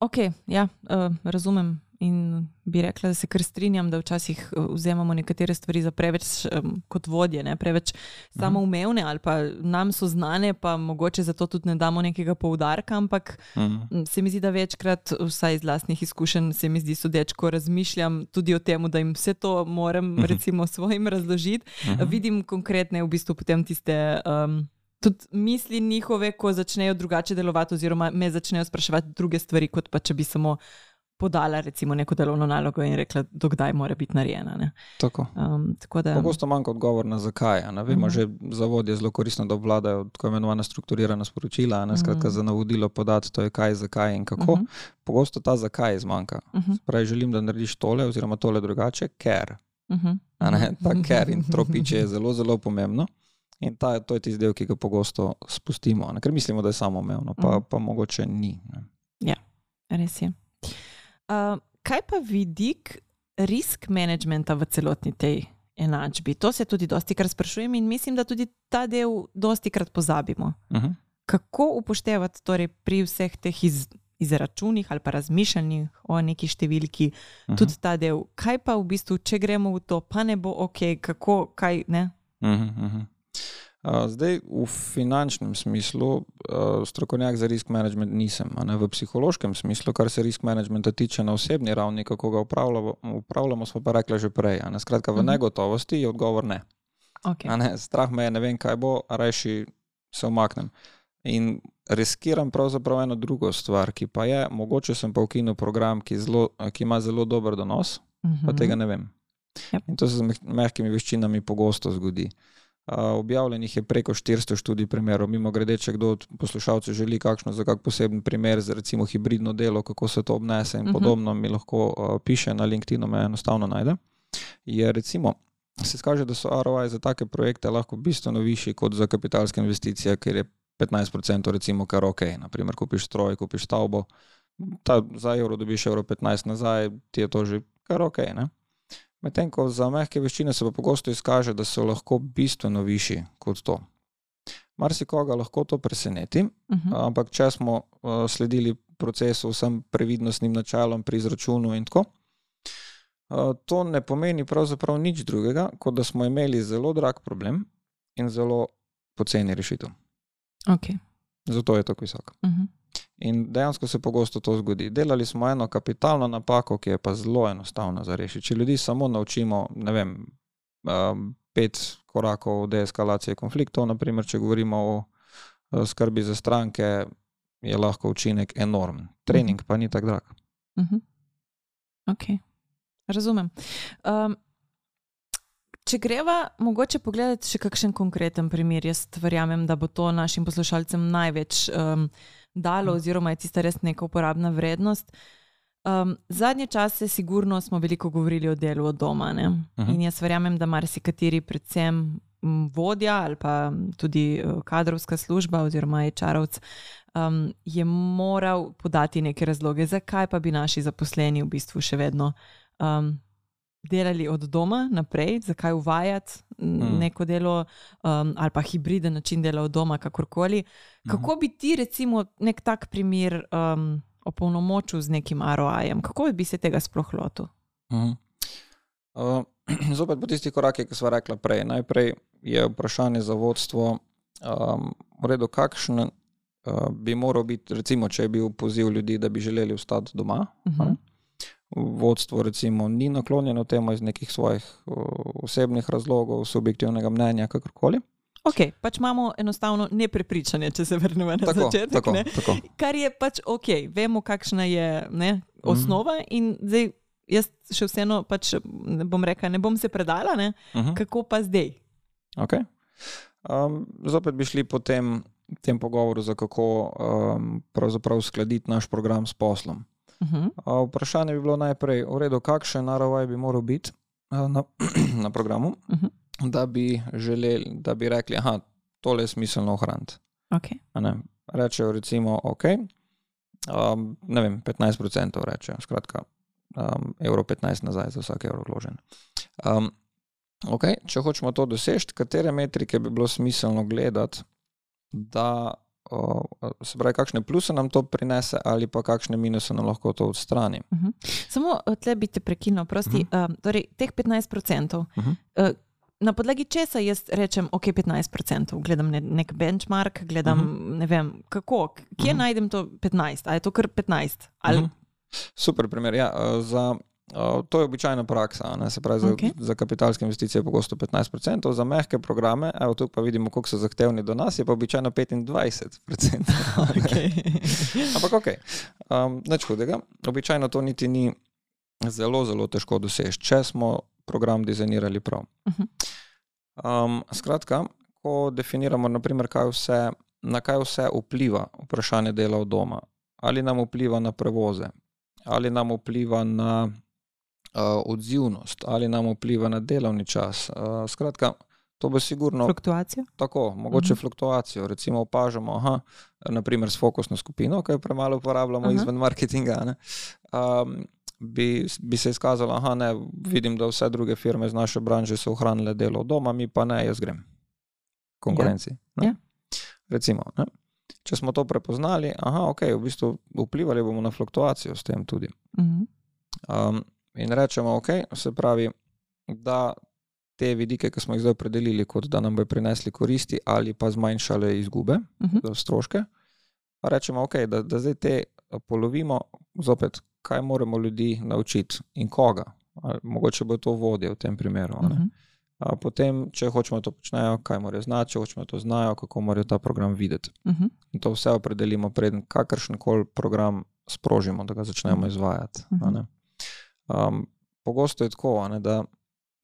Ok, ja, uh, razumem. In bi rekla, da se kar strinjam, da včasih uh, vzemamo nekatere stvari za preveč um, kot vodje, ne? preveč samoumevne ali pa nam so znane, pa mogoče zato tudi ne damo nekega poudarka, ampak Mm. m, se mi zdi, da večkrat, vsaj iz lastnih izkušenj, se mi zdi sodeč, ko razmišljam tudi o tem, da jim vse to moram recimo svojim razložiti, Mhm. vidim konkretne v bistvu potem tiste. Um, Tudi misli njihove, ko začnejo drugače delovati, oziroma me začnejo spraševati druge stvari, kot pa če bi samo podala recimo neko delovno nalogo in rekla, dokdaj mora biti narejena. ne. Tako. Um, tako da, Pogosto manjka odgovor na zakaj. Ne? Vemo, Mhm. že za vodje je zelo koristno, da obvladajo tako imenovana strukturirana sporočila, ne skratka Mhm. za navodilo podati, to je kaj, zakaj in kako. Mhm. Pogosto ta zakaj zmanjka. uh -huh, Pravi, želim, da narediš tole oziroma tole drugače, ker. uh -huh, Ne, ta ker in tropiče je zelo, zelo pomembno. In ta, to je tisti del, ki ga pogosto spustimo, ne, ker mislimo, da je samoumevno, pa, Mhm. pa mogoče ni. Ne. Res je. Uh, kaj pa vidik risk managementa v celotni tej enačbi? To se tudi dosti krat sprašujem in mislim, da tudi ta del dosti krat pozabimo. Uh -huh. Kako upoštevati torej pri vseh teh iz, izračunih ali pa razmišljanjih o neki številki, uh Mhm. -huh. tudi ta del, kaj pa v bistvu, če gremo v to, pa ne bo ok, kako, kaj ne. Uh -huh, uh -huh. Zdaj, v finančnem smislu, strokovnjak za risk management nisem. Ne? V psihološkem smislu, kar se risk managementa tiče na osebni ravni, kako ga upravljamo, upravljamo smo pa rekli že prej. Ne? Skratka, v Mhm. negotovosti je odgovor ne. Okay. Ne? Strah me je, ne vem, kaj bo, rajši se umaknem. In riskiram pravzaprav eno drugo stvar, ki pa je, mogoče sem pa ukinil program, ki, zelo, ki ima zelo dober donos, pa tega ne vem. Yep. In to se z meh- mehkimi veščinami pogosto zgodi. Uh, objavljenih je preko 400 študij primerov. Mimo grede, če kdo od poslušalcev želi kakšno za kak poseben primer, za recimo hibridno delo, kako se to obnese in Mhm. podobno, mi lahko uh, piše na LinkedIn, me enostavno najde. Je recimo, se skaže, da so ROI za take projekte lahko bistveno višji kot za kapitalske investicije, ker je 15% recimo kar ok. Naprimer, kupiš stroj, kupiš stavbo, ta, za evro dobiš evro 15 nazaj, ti je to že kar ok. Ne? Medtem ko za mehke veščine se pa pogosto izkaže, da so lahko bistveno višji kot to. Marsikoga lahko to preseneti, Uh -huh. ampak če smo uh, sledili procesu vsem previdnostnim načelom pri izračunu in tako, uh, to ne pomeni pravzaprav nič drugega, kot da smo imeli zelo drag problem in zelo poceni rešitev. Okay. Zato je tako visok. Uh -huh. In dejansko se pogosto to zgodi. Delali smo eno kapitalno napako, ki je pa zelo enostavna za rešiti. Če ljudi samo naučimo, ne vem, um, pet korakov deeskalacije konfliktov, naprimer, če govorimo o skrbi za stranke, je lahko učinek enormen. Trening pa ni tako drag. Uh -huh. okay. Razumem. Um, če greva, mogoče pogledati še kakšen konkreten primer, jaz verjamem, da bo to našim poslušalcem največ um, dalo, oziroma je tista res neka uporabna vrednost. Um, zadnje čase, sigurno smo veliko govorili o delu od doma. Uh Mhm. -huh. In jaz verjamem, da marsikateri, predvsem vodja ali pa tudi uh, kadrovska služba oziroma HR-ovc, um, je moral podati neke razloge, zakaj pa bi naši zaposleni v bistvu še vedno um, delali od doma naprej, zakaj uvajati mm. neko delo um, ali pa hibriden način dela od doma, kakorkoli. Kako bi ti, recimo, nek tak primer um, opolnomočil z nekim ROI-jem, kako bi se tega sploh lotil? Mhm. Uh, zopet po tistih korakih, ki smo rekli prej. Najprej je vprašanje za vodstvo, um, v redu, kakšen uh, bi moral biti, recimo, če je bil poziv ljudi, da bi želeli ostati doma. Uh -huh. Vodstvo recimo ni naklonjeno temu iz nekih svojih uh, osebnih razlogov, subjektivnega mnenja, kakorkoli. Ok, pač imamo enostavno neprepričanje, če se vrnemo na Tako, začetek. tako, ne. tako. Kar je pač ok, vemo, kakšna je ne, osnova, in zdaj jaz še vseeno, pač, ne bom rekla, ne bom se predala, ne, Mhm. kako pa zdaj. Okay. Um, zopet bi šli po tem, tem pogovoru, za kako um, pravzaprav uskladiti naš program s poslom. Uh -huh. Uh, vprašanje bi bilo najprej, v redu, kakšen naravoj bi moral biti uh, na, na programu, Mhm. da bi želeli, da bi rekli, da tole je smiselno ohraniti. okay. Rečejo, recimo, ok, um, ne vem, 15% rečejo, skratka, um, evro 15 nazaj za vsak evro vložen. Um, okay, če hočemo to doseči, katere metrike bi bilo smiselno gledati, da o, se pravi, kakšne pluse nam to prinese, ali pa kakšne minuse nam lahko to odstrani. Uh -huh. Samo eh, tle bi te prekinil, prosti. Uh -huh. um, torej, teh 15%. Uh Mhm. -huh. uh, Na podlagi česa jaz rečem, ok, 15%, gledam ne, nek benchmark, gledam, uh -huh. ne vem, kako, kje uh -huh. najdem to 15, ali je to kar 15? Ali... Uh -huh. Super primer. Ja, uh, za, uh, to je običajna praksa. Ne, se pravi, za, Okej. za kapitalske investicije je pogosto 15%, za mehke programe, evo tu pa vidimo, koliko so zahtevni do nas, je pa običajno 25%. Okay. Ampak ok, um, nič hudega. Običajno to niti ni zelo, zelo težko doseči, če smo program dizajnirali prav. Mhm. Um, skratka, ko definiramo, naprimer, kaj vse, na kaj vse vpliva vprašanje dela od doma, ali nam vpliva na prevoze, ali nam vpliva na uh, odzivnost, ali nam vpliva na delovni čas. Uh, skratka, to bo sigurno Fluktuacijo? tako, mogoče Mhm. fluktuacijo. Recimo opažamo, da naprimer s fokusno skupino, ki jo premalo uporabljamo Aha. izven marketinga. Ne, um, Bi, bi se izkazalo, da vidim, da vse druge firme iz naše branže so ohranile delo doma, mi pa ne, jaz grem konkurenci. ne. Ja. Recimo, ne. če smo to prepoznali, aha, ok, v bistvu vplivali bomo na fluktuacijo s tem tudi. Uh -huh. Um, in rečemo, ok, se pravi, da te vidike, ki smo jih zdaj opredelili, kot da nam bo prinesli koristi ali pa zmanjšale izgube, Uh -huh. stroške, pa rečemo, ok, da, da zdaj te polovimo, zopet, kaj moramo ljudi naučiti in koga. Ali, mogoče bo to vodje v tem primeru. a Uh ne. -huh. A potem, če hočemo to počnejo, kaj morajo znati, če hočemo to znajo, kako morajo ta program videti. Uh -huh. In to vse opredelimo, preden kakršen koli program sprožimo, da ga začnemo izvajati. a ne. Um, pogosto je tako, a ne, da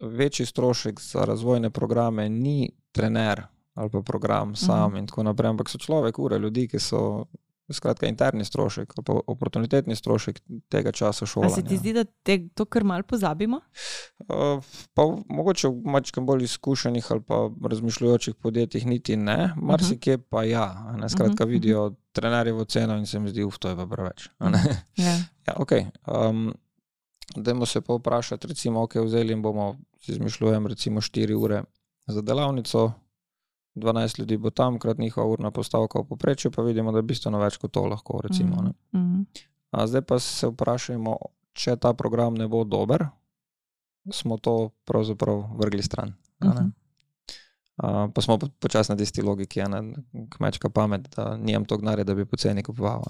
večji strošek za razvojne programe ni trener ali pa program sam Mhm. in tako naprej, ampak so človek, ure ljudi, ki so. Skratka, interni strošek ali pa oportunitetni strošek tega časa šolanja. se ti zdi, da te, to kar mal pozabimo? Uh, pa mogoče v mačkem bolj izkušenih ali pa razmišljujočih podjetjih niti ne, marsikje pa ja. Ne, skratka, Mhm, vidijo trenerjevo ceno in se mi zdi, uf, to je pa preveč. ne. Ja. Ja, okay. um, Dajmo se pa vprašati, recimo, ok, vzeli in bomo, si izmišljujem, recimo 4 ure za delavnico, 12 ljudi bo tam, krat njihova urna postavka v poprečju, pa vidimo, da je bistveno več kot to lahko. Recimo. Uh -huh. A zdaj pa se vprašajmo, če ta program ne bo dober, smo to pravzaprav vrgli stran. ne. Mhm. A, pa smo po- počasi na tisti logiki, a ne, kmečka pamet, da nimam to gnare, da bi poceni kupoval.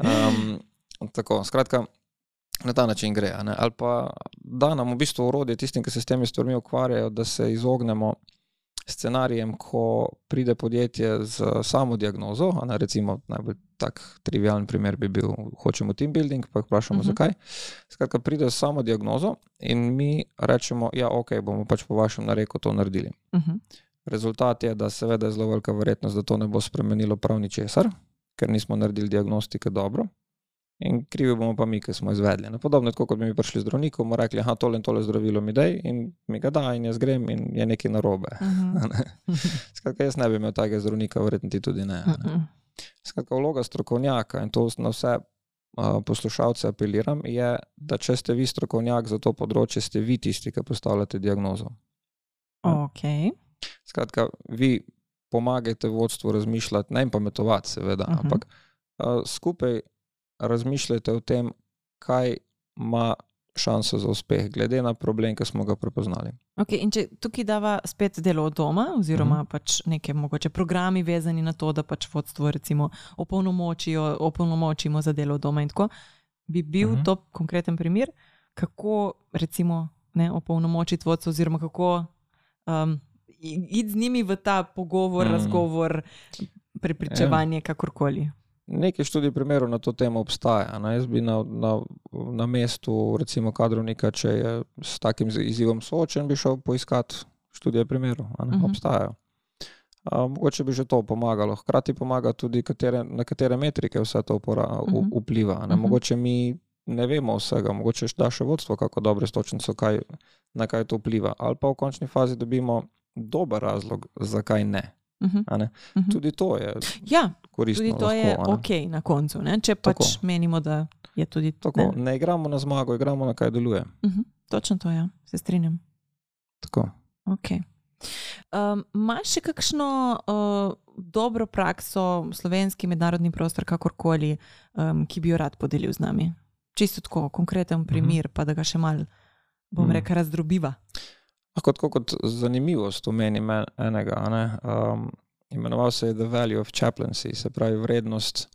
Um, tako, skratka, na ta način gre. Ali pa da nam v bistvu urodje tistim, ki se s temi stvarmi ukvarjajo, da se izognemo scenarijem, ko pride podjetje z samo diagnozo. Ne, recimo, najbolj tak trivialen primer bi bil, hočemo team building, pa jih vprašamo, uh Mhm. -huh. zakaj. Skratka, pride z samo diagnozo in mi rečemo, ja, ok, bomo pač po vašem nareku to naredili. Uh -huh. Rezultat je, da seveda je zelo velika verjetnost, da to ne bo spremenilo prav ničesar, ker nismo naredili diagnostike dobro. In krivi bomo pa mi, ki smo izvedli. Ne? Podobno kot bi mi prišli zdravniku, mu rekli, da tole in tole zdravilo mi daj in mi ga da in jaz grem in je nekaj narobe. Uh -huh. Skratka, jaz ne bi imel takega zdravnika, verjetno ti tudi ne. ne? Uh -uh. Skratka, vloga strokovnjaka in to na vse uh, poslušalce apeliram, je, da če ste vi strokovnjak za to področje, ste vi tisti, ki postavljate diagnozo. Okay. Skratka, vi pomagajte vodstvu razmišljati, ne jim pametovati, seveda, uh -huh. ampak uh, skupaj razmišljajte o tem, kaj ima šanso za uspeh, glede na problem, ki smo ga prepoznali. Okay, in če tukaj dava spet delo od doma, oziroma uh -huh. pač neke mogoče programi vezani na to, da pač vodstvo recimo opolnomočimo za delo od doma in tako, bi bil uh -huh. to konkreten primer, kako recimo ne, opolnomočiti vodstvo oziroma kako um, iti z njimi v ta pogovor, uh -huh. razgovor, prepričevanje, ja. kakorkoli. Nekaj študij primerov na to temo obstaja. Na, jaz bi na, na, na mestu, recimo, kadrovnika, če je s takim izzivom soočen, bi šel poiskat študije primerov. Uh mhm. -huh. Obstajajo. A, mogoče bi že to pomagalo. Hkrati pomaga tudi, katere, na katere metrike vse to upora, uh -huh. u, vpliva. Uh mhm. -huh. Mogoče mi ne vemo vsega, mogoče da še vodstvo, kako dobro stočnico, kaj, na kaj to vpliva. Ali pa v končni fazi dobimo dober razlog, zakaj ne. Uh -huh. ne? Uh -huh. Tudi to je. Ja, tudi to lahko, je ok na koncu, ne? če pač Tako. menimo, da je tudi to. Ne? ne igramo na zmago, igramo na kaj deluje. Uh -huh. Točno to je, ja. se strinjam. Tako. Okay. Um, Máš še kakšno uh, dobro prakso, slovenski mednarodni prostor, kakorkoli, um, ki bi jo rad podelil z nami? Čisto tako, konkreten primer, uh -huh. pa da ga še mal, bom uh -huh. rekel, razdrobiva. Kot, kot zanimivost omenim enega. Ne? Um, imenoval se je The Value of Chaplaincy, se pravi vrednost.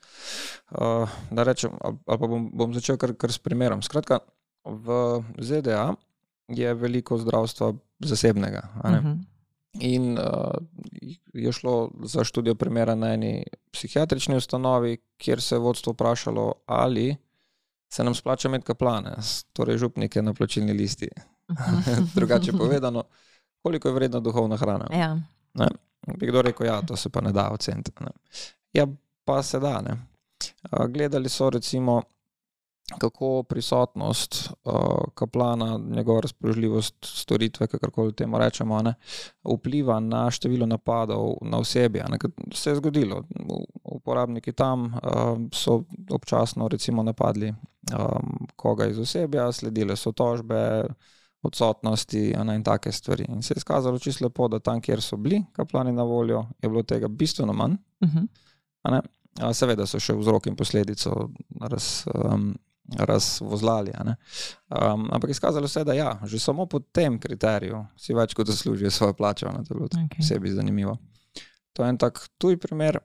Uh, da rečem, ali pa bom, bom začel kar, kar s primerom. Skratka, v ZDA je veliko zdravstva zasebnega. Uh mhm. -huh. In uh, je šlo za študijo primera na eni psihiatrični ustanovi, kjer se je vodstvo vprašalo, ali se nam splača imeti kaplane, torej župnike na plačilni listi. Drugače povedano, koliko je vredna duhovna hrana. Ja. Bi kdo rekel, ja, to se pa ne da oceniti. Ja, pa se da. Ne. Gledali so recimo, kako prisotnost uh, kaplana, njegova razpoložljivost storitve, kako temu rečemo, ne, vpliva na število napadov na osebje. Ne, se je zgodilo. Uporabniki tam uh, so občasno recimo, napadli um, koga iz osebja, sledile so tožbe odsotnosti ne, in take stvari. In se je izkazalo čisto lepo, da tam, kjer so bili kaplani na voljo, je bilo tega bistveno manj. Uh mhm. -huh. Seveda so še vzrok in posledico raz, um, razvozlali. Um, ampak izkazalo se je, da ja, že samo po tem kriteriju si več kot zaslužijo svojo plačo. Ne, to je bilo okay. sebi zanimivo. To je en tak tuj primer.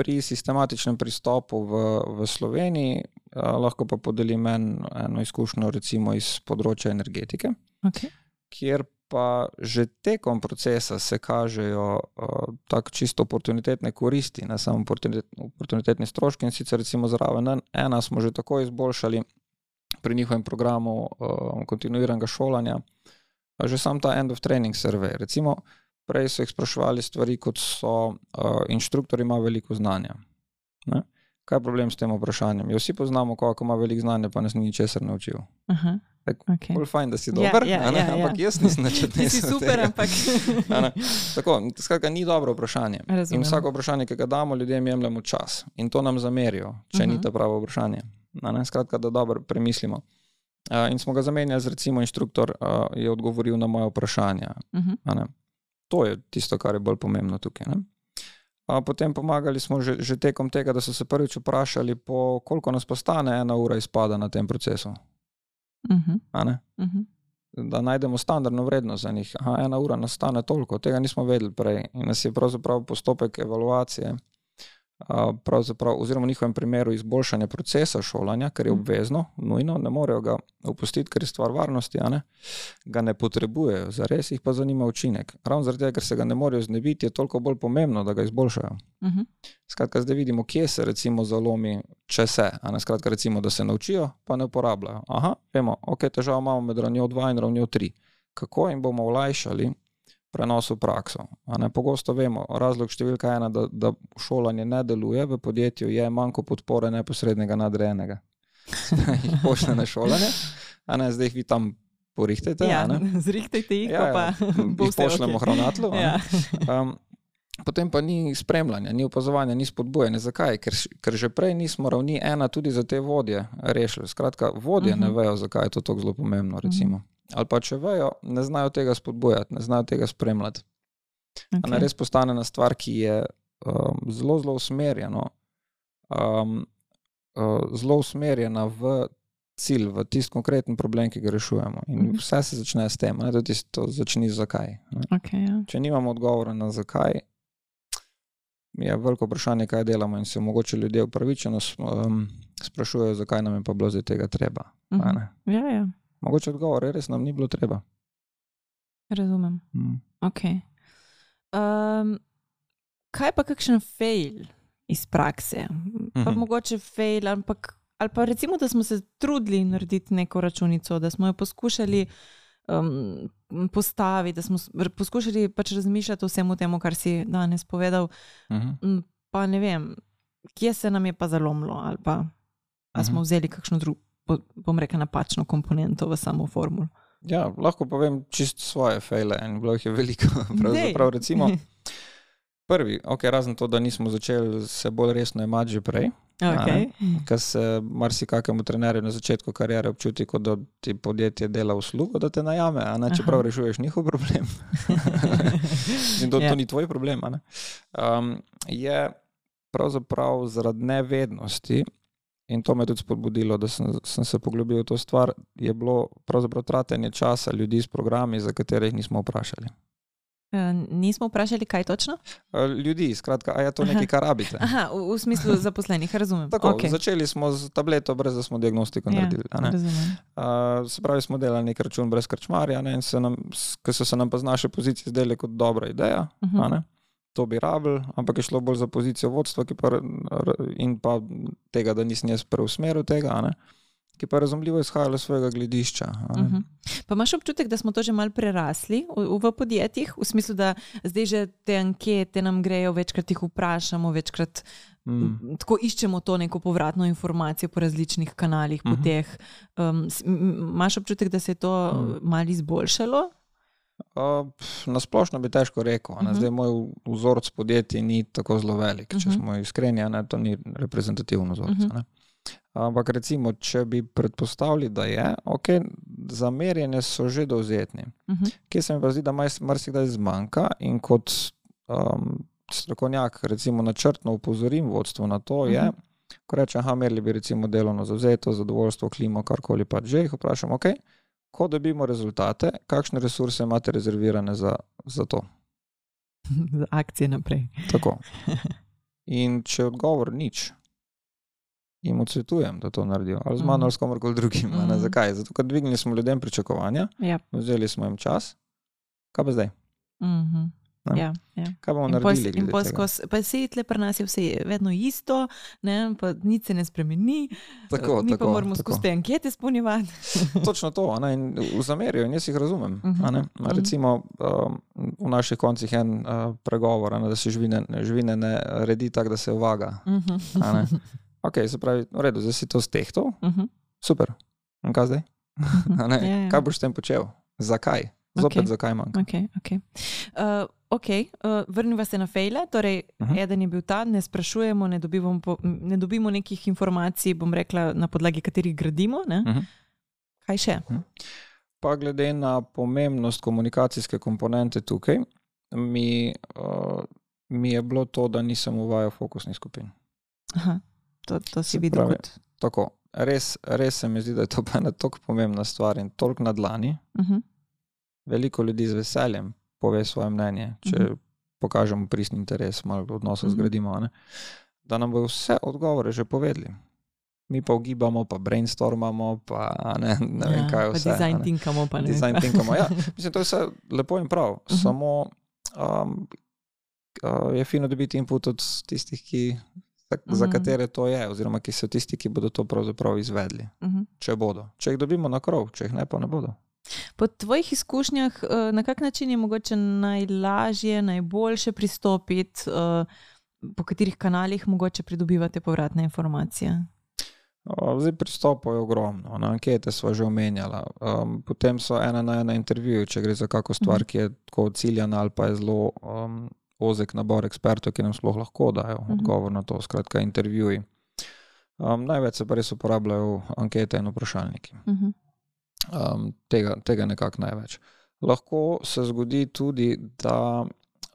Pri sistematičnem pristopu v, v Sloveniji lahko pa podelim en, eno izkušnjo, recimo iz področja energetike, okay. kjer pa že tekom procesa se kažejo uh, tako čisto oportunitetne koristi, ne samo oportunitetni stroški. In sicer, recimo, zraven ena smo že tako izboljšali pri njihovem programu uh, kontinuiranega šolanja, že sam ta end of training survey. Recimo, prej so jih spraševali stvari, kot so uh, inštruktori, ima veliko znanja. Ne? Kaj je problem s tem vprašanjem? Jo vsi poznamo, kako ima veliko znanja, pa nas ni ničesar naučil. Aha, okay. Bolj fajn, da si ja, dober, ja, ja, ja, ampak jaz nisem načrten. Ti si super, ampak. Tako, skratka, ni dobro vprašanje. Razumem. In vsako vprašanje, ki ga damo, ljudem jemljemo čas in to nam zamerijo, če uh -huh. ni mhm. to pravo vprašanje. Skratka, da dobro premislimo. Uh, in smo ga zamenjali, recimo, inštruktor uh, je odgovoril na moje vprašanje. Uh -huh. To je tisto, kar je bolj pomembno tukaj. Ne? Potem pomagali smo že, že tekom tega, da so se prvič vprašali, po koliko nas postane ena ura izpada na tem procesu. Uh -huh. uh -huh. Da najdemo standardno vrednost za njih. Aha, ena ura nas stane toliko, tega nismo vedeli prej. In nas je pravzaprav postopek evaluacije oziroma v njihovem primeru izboljšanje procesa šolanja, ker je mhm. obvezno, nujno, ne morejo ga opustiti, ker je stvar varnosti, ne? ga ne potrebujejo, zares jih pa zanima učinek. Ravno zaradi tega, ker se ga ne morejo znebiti, je toliko bolj pomembno, da ga izboljšajo. Uh mhm. -huh. Skratka, zdaj vidimo, kje se recimo zalomi, če se, a ne skratka, recimo, da se naučijo, pa ne uporabljajo. Aha, vemo, ok, težavo imamo med ravnjo 2 in ravnjo 3. Kako jim bomo olajšali prenos v prakso. Pogosto vemo, razlog številka ena, da, da šolanje ne deluje v podjetju, je manjko podpore neposrednega nadrejenega. jih pošle na šolanje, a ne zdaj jih vi tam porihtajte. Ja, ne. zrihtajte jih, Ja, pa ja, pa bo jih pošljemo okej. hranatlu. ne. Ja. Um, potem pa ni spremljanja, ni opazovanja, ni spodbujanja. Zakaj? Ker, ker že prej nismo ravni ena tudi za te vodje rešili. Skratka, vodje uh -huh. ne Mhm. vejo, zakaj je to tako zelo pomembno. Recimo. Ali pa če vejo, ne znajo tega spodbujati, ne znajo tega spremljati. Okay. Res postane ena stvar, ki je um, zelo, zelo usmerjena, um, uh, zelo usmerjena v cilj, v tisti konkreten problem, ki ga rešujemo. In Mhm. vse se začne s tem, ne, da ti to začne z zakaj. Ne. Okay, ja. Če nimamo odgovora na zakaj, je veliko vprašanje, kaj delamo, in se mogoče ljudje upravičeno um, sprašujejo, zakaj nam je pa bilo zdaj tega treba. a Mhm. ne. ja, ja, Mogoče odgovor res nam ni bilo treba. razumem. Mm. Okay. Um, kaj pa kakšen fail iz prakse? Pa Mhm. mogoče fail, ampak ali pa recimo, da smo se trudili narediti neko računico, da smo jo poskušali um, postaviti, da smo poskušali pač razmišljati o vsem tem, kar si danes povedal. Mhm. Mm, Pa ne vem, kje se nam je pa zalomilo, ali pa a smo Mhm. vzeli kakšno drugo, bom rekel, napačno komponento v samo formulo. Ja, lahko povem čist svoje fejle in bilo jih je veliko. Pravzaprav, recimo, prvi, okay, razen to, da nismo začeli se bolj resno imati že prej, okay. ker se marsikakemu trenerju na začetku kariere občuti, kot da ti podjetje dela uslugo, da te najame, a ne, čeprav rešuješ njihov problem. In to, Ja. to ni tvoj problem. Um, je pravzaprav zaradi nevednosti. In to me je tudi spodbudilo, da sem, sem se poglobil v to stvar. Je bilo pravzaprav tratenje časa ljudi s programi, za katere jih nismo vprašali. Eh, Nismo vprašali, kaj točno? Eh, Ljudi, skratka, a je to nekaj, kar rabite? Aha, v, v smislu zaposlenih, razumem. Tako, okay. Začeli smo z tableto, brez da smo diagnostiko ja, naredili. Uh, se pravi, smo delali nek račun brez krčmarja, ne, in se nam, ko so se nam pa z naše pozicije zdele kot dobra ideja, uh Mhm. -huh. To bi rabili, ampak je šlo bolj za pozicijo vodstva pa, in pa tega, da nisem jaz preusmeril tega, ne, ki pa je razumljivo izhajalo iz svojega gledišča. Uh -huh. Pa imaš občutek, da smo to že malo prerasli v, v podjetjih, v smislu, da zdaj že te ankete nam grejo, večkrat jih vprašamo, večkrat Mm. tako iščemo to neko povratno informacijo po različnih kanalih, Mhm. poteh. Um, s- m- m- imaš občutek, da se je to Mm. malo izboljšalo? Uh, na splošno bi težko rekel. Uh Mhm. -huh. Zdaj, moj vzorec podjetij ni tako zelo velik. Če uh Mhm. -huh. smo iskreni, ne, to ni reprezentativno vzorec. Mhm. Uh -huh. Ampak recimo, če bi predpostavili, da je, ok, za merjenje so že dovzetni. Uh -huh. Kje se mi pa zdi, da marsikdaj zmanjka in kot um, strokovnjak, recimo, načrtno upozorim vodstvo na to, je, Mhm. ko rečem, da merili bi recimo delovno zavzeto, zadovoljstvo, klimo, karkoli pa že, jih vprašam, ok, ko dobimo rezultate, kakšne resurse imate rezervirane za, za to. Za akcije naprej. Tako. In če odgovor nič, jim odsvetujem, da to naredijo, ali z mano Mhm. ali s komorkoli drugim. ne. Mhm. Zakaj? Zato, ker dvignili smo ljudem pričakovanja, Ja. vzeli smo jim čas, kaj pa zdaj? Uh -huh. Ja, ja. Kaj bomo In naredili? in glede pol skozi, pa se tle pri nas je vse vedno isto, ne, pa nič se ne spremeni. Tako, Mi tako, pa moramo tako. skozi te ankete spolnjevati. Točno to, ne, in zamerijo, in jaz jih razumem. Mhm, a ne. mhm. Recimo um, v naših koncih je en uh, pregovor, ne, da se živine, živine ne redi tako, da se uvaga. a ne. Ok, se pravi, v redu, zdaj si to stehtal, super. In kaj zdaj? A ne, Ja, ja. Kaj boš s tem počel? Zakaj? Zopet Okej. zakaj manjka? Okay, okay. Uh, okay. uh, vrniva se na fejle. Torej, uh Mhm. -huh. Eden je bil ta, ne sprašujemo, ne dobimo, po, ne dobimo nekih informacij, bom rekla, na podlagi katerih gradimo. Ne? Mhm. Kaj še? Pa glede na pomembnost komunikacijske komponente tukaj, mi, uh, mi je bilo to, da nisem uvajal fokusnih skupin. Aha, to, to si videl pravi- kot. Tako, res, res se mi zdi, da je to ena tako pomembna stvar in toliko na dlani. Uh -huh. Veliko ljudi z veseljem pove svoje mnenje, če Mhm. pokažemo pristni interes, malo odnosa Mhm. zgradimo. a Ne? Da nam bo vse odgovore že povedali. Mi pa ugibamo, pa brainstormamo, pa ne, ne vem kaj Ja, pa vse. a design tinkamo, pa ne. Design kaj. thinkamo. Ja, mislim, to je vse lepo in prav. Mhm. Samo um, uh, je fino dobiti input od tistih, ki, za, za Mhm. katere to je, oziroma ki so tisti, ki bodo to pravzaprav izvedli. Uh -huh. Če bodo. Če jih dobimo na krov, če jih ne, pa ne bodo. Po tvojih izkušnjah, eh, na kak način je mogoče najlažje, najboljše pristopiti, eh, po katerih kanalih mogoče pridobivate povratne informacije? Zdaj pristopov je ogromno, na ankete smo že omenjali. Um, potem so ena na ena intervjuje, če gre za kakšno stvar, ki je tako ciljana ali pa je zelo um, ozek nabor ekspertov, ki nam sploh lahko dajo uh -huh. odgovor na to. Skratka, intervjuji. Um, največ se pa res uporabljajo ankete in vprašalniki. Uh -huh. Um, tega, tega nekako največ. Lahko se zgodi tudi, da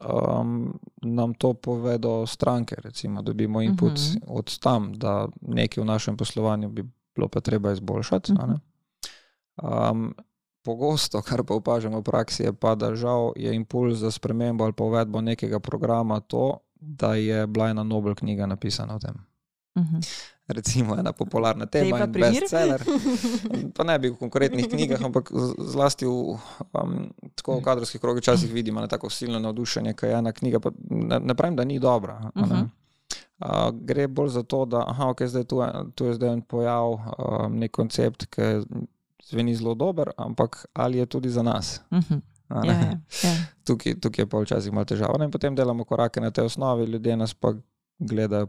um, nam to povedo stranke, recimo, da dobimo input uh -huh. od tam, da nekaj v našem poslovanju bi bilo pa treba izboljšati. Uh -huh. um, pogosto, kar pa opažamo v praksi, je pa, da žal je impuls za spremembo ali pa uvedbo nekega programa to, da je bila ena Nobel knjiga napisana o tem. Uh mhm. -huh. Recimo ena popularna tema, in bestseller. Pa ne bi v konkretnih knjigah, ampak zlasti v, um, v kadrovskih krogih včasih vidimo na tako silno navdušenje, kaj je ena knjiga. Ne, ne pravim, da ni dobra. Uh -huh. uh, gre bolj za to, da aha, okay, zdaj tu, tu je zdaj en pojav, um, nek koncept, ki zveni zelo dober, ampak ali je tudi za nas. Uh -huh. Ja, ja, ja. Tukaj, tukaj je pa včasih malo težavo. In potem delamo korake na tej osnovi, ljudje nas pa gledajo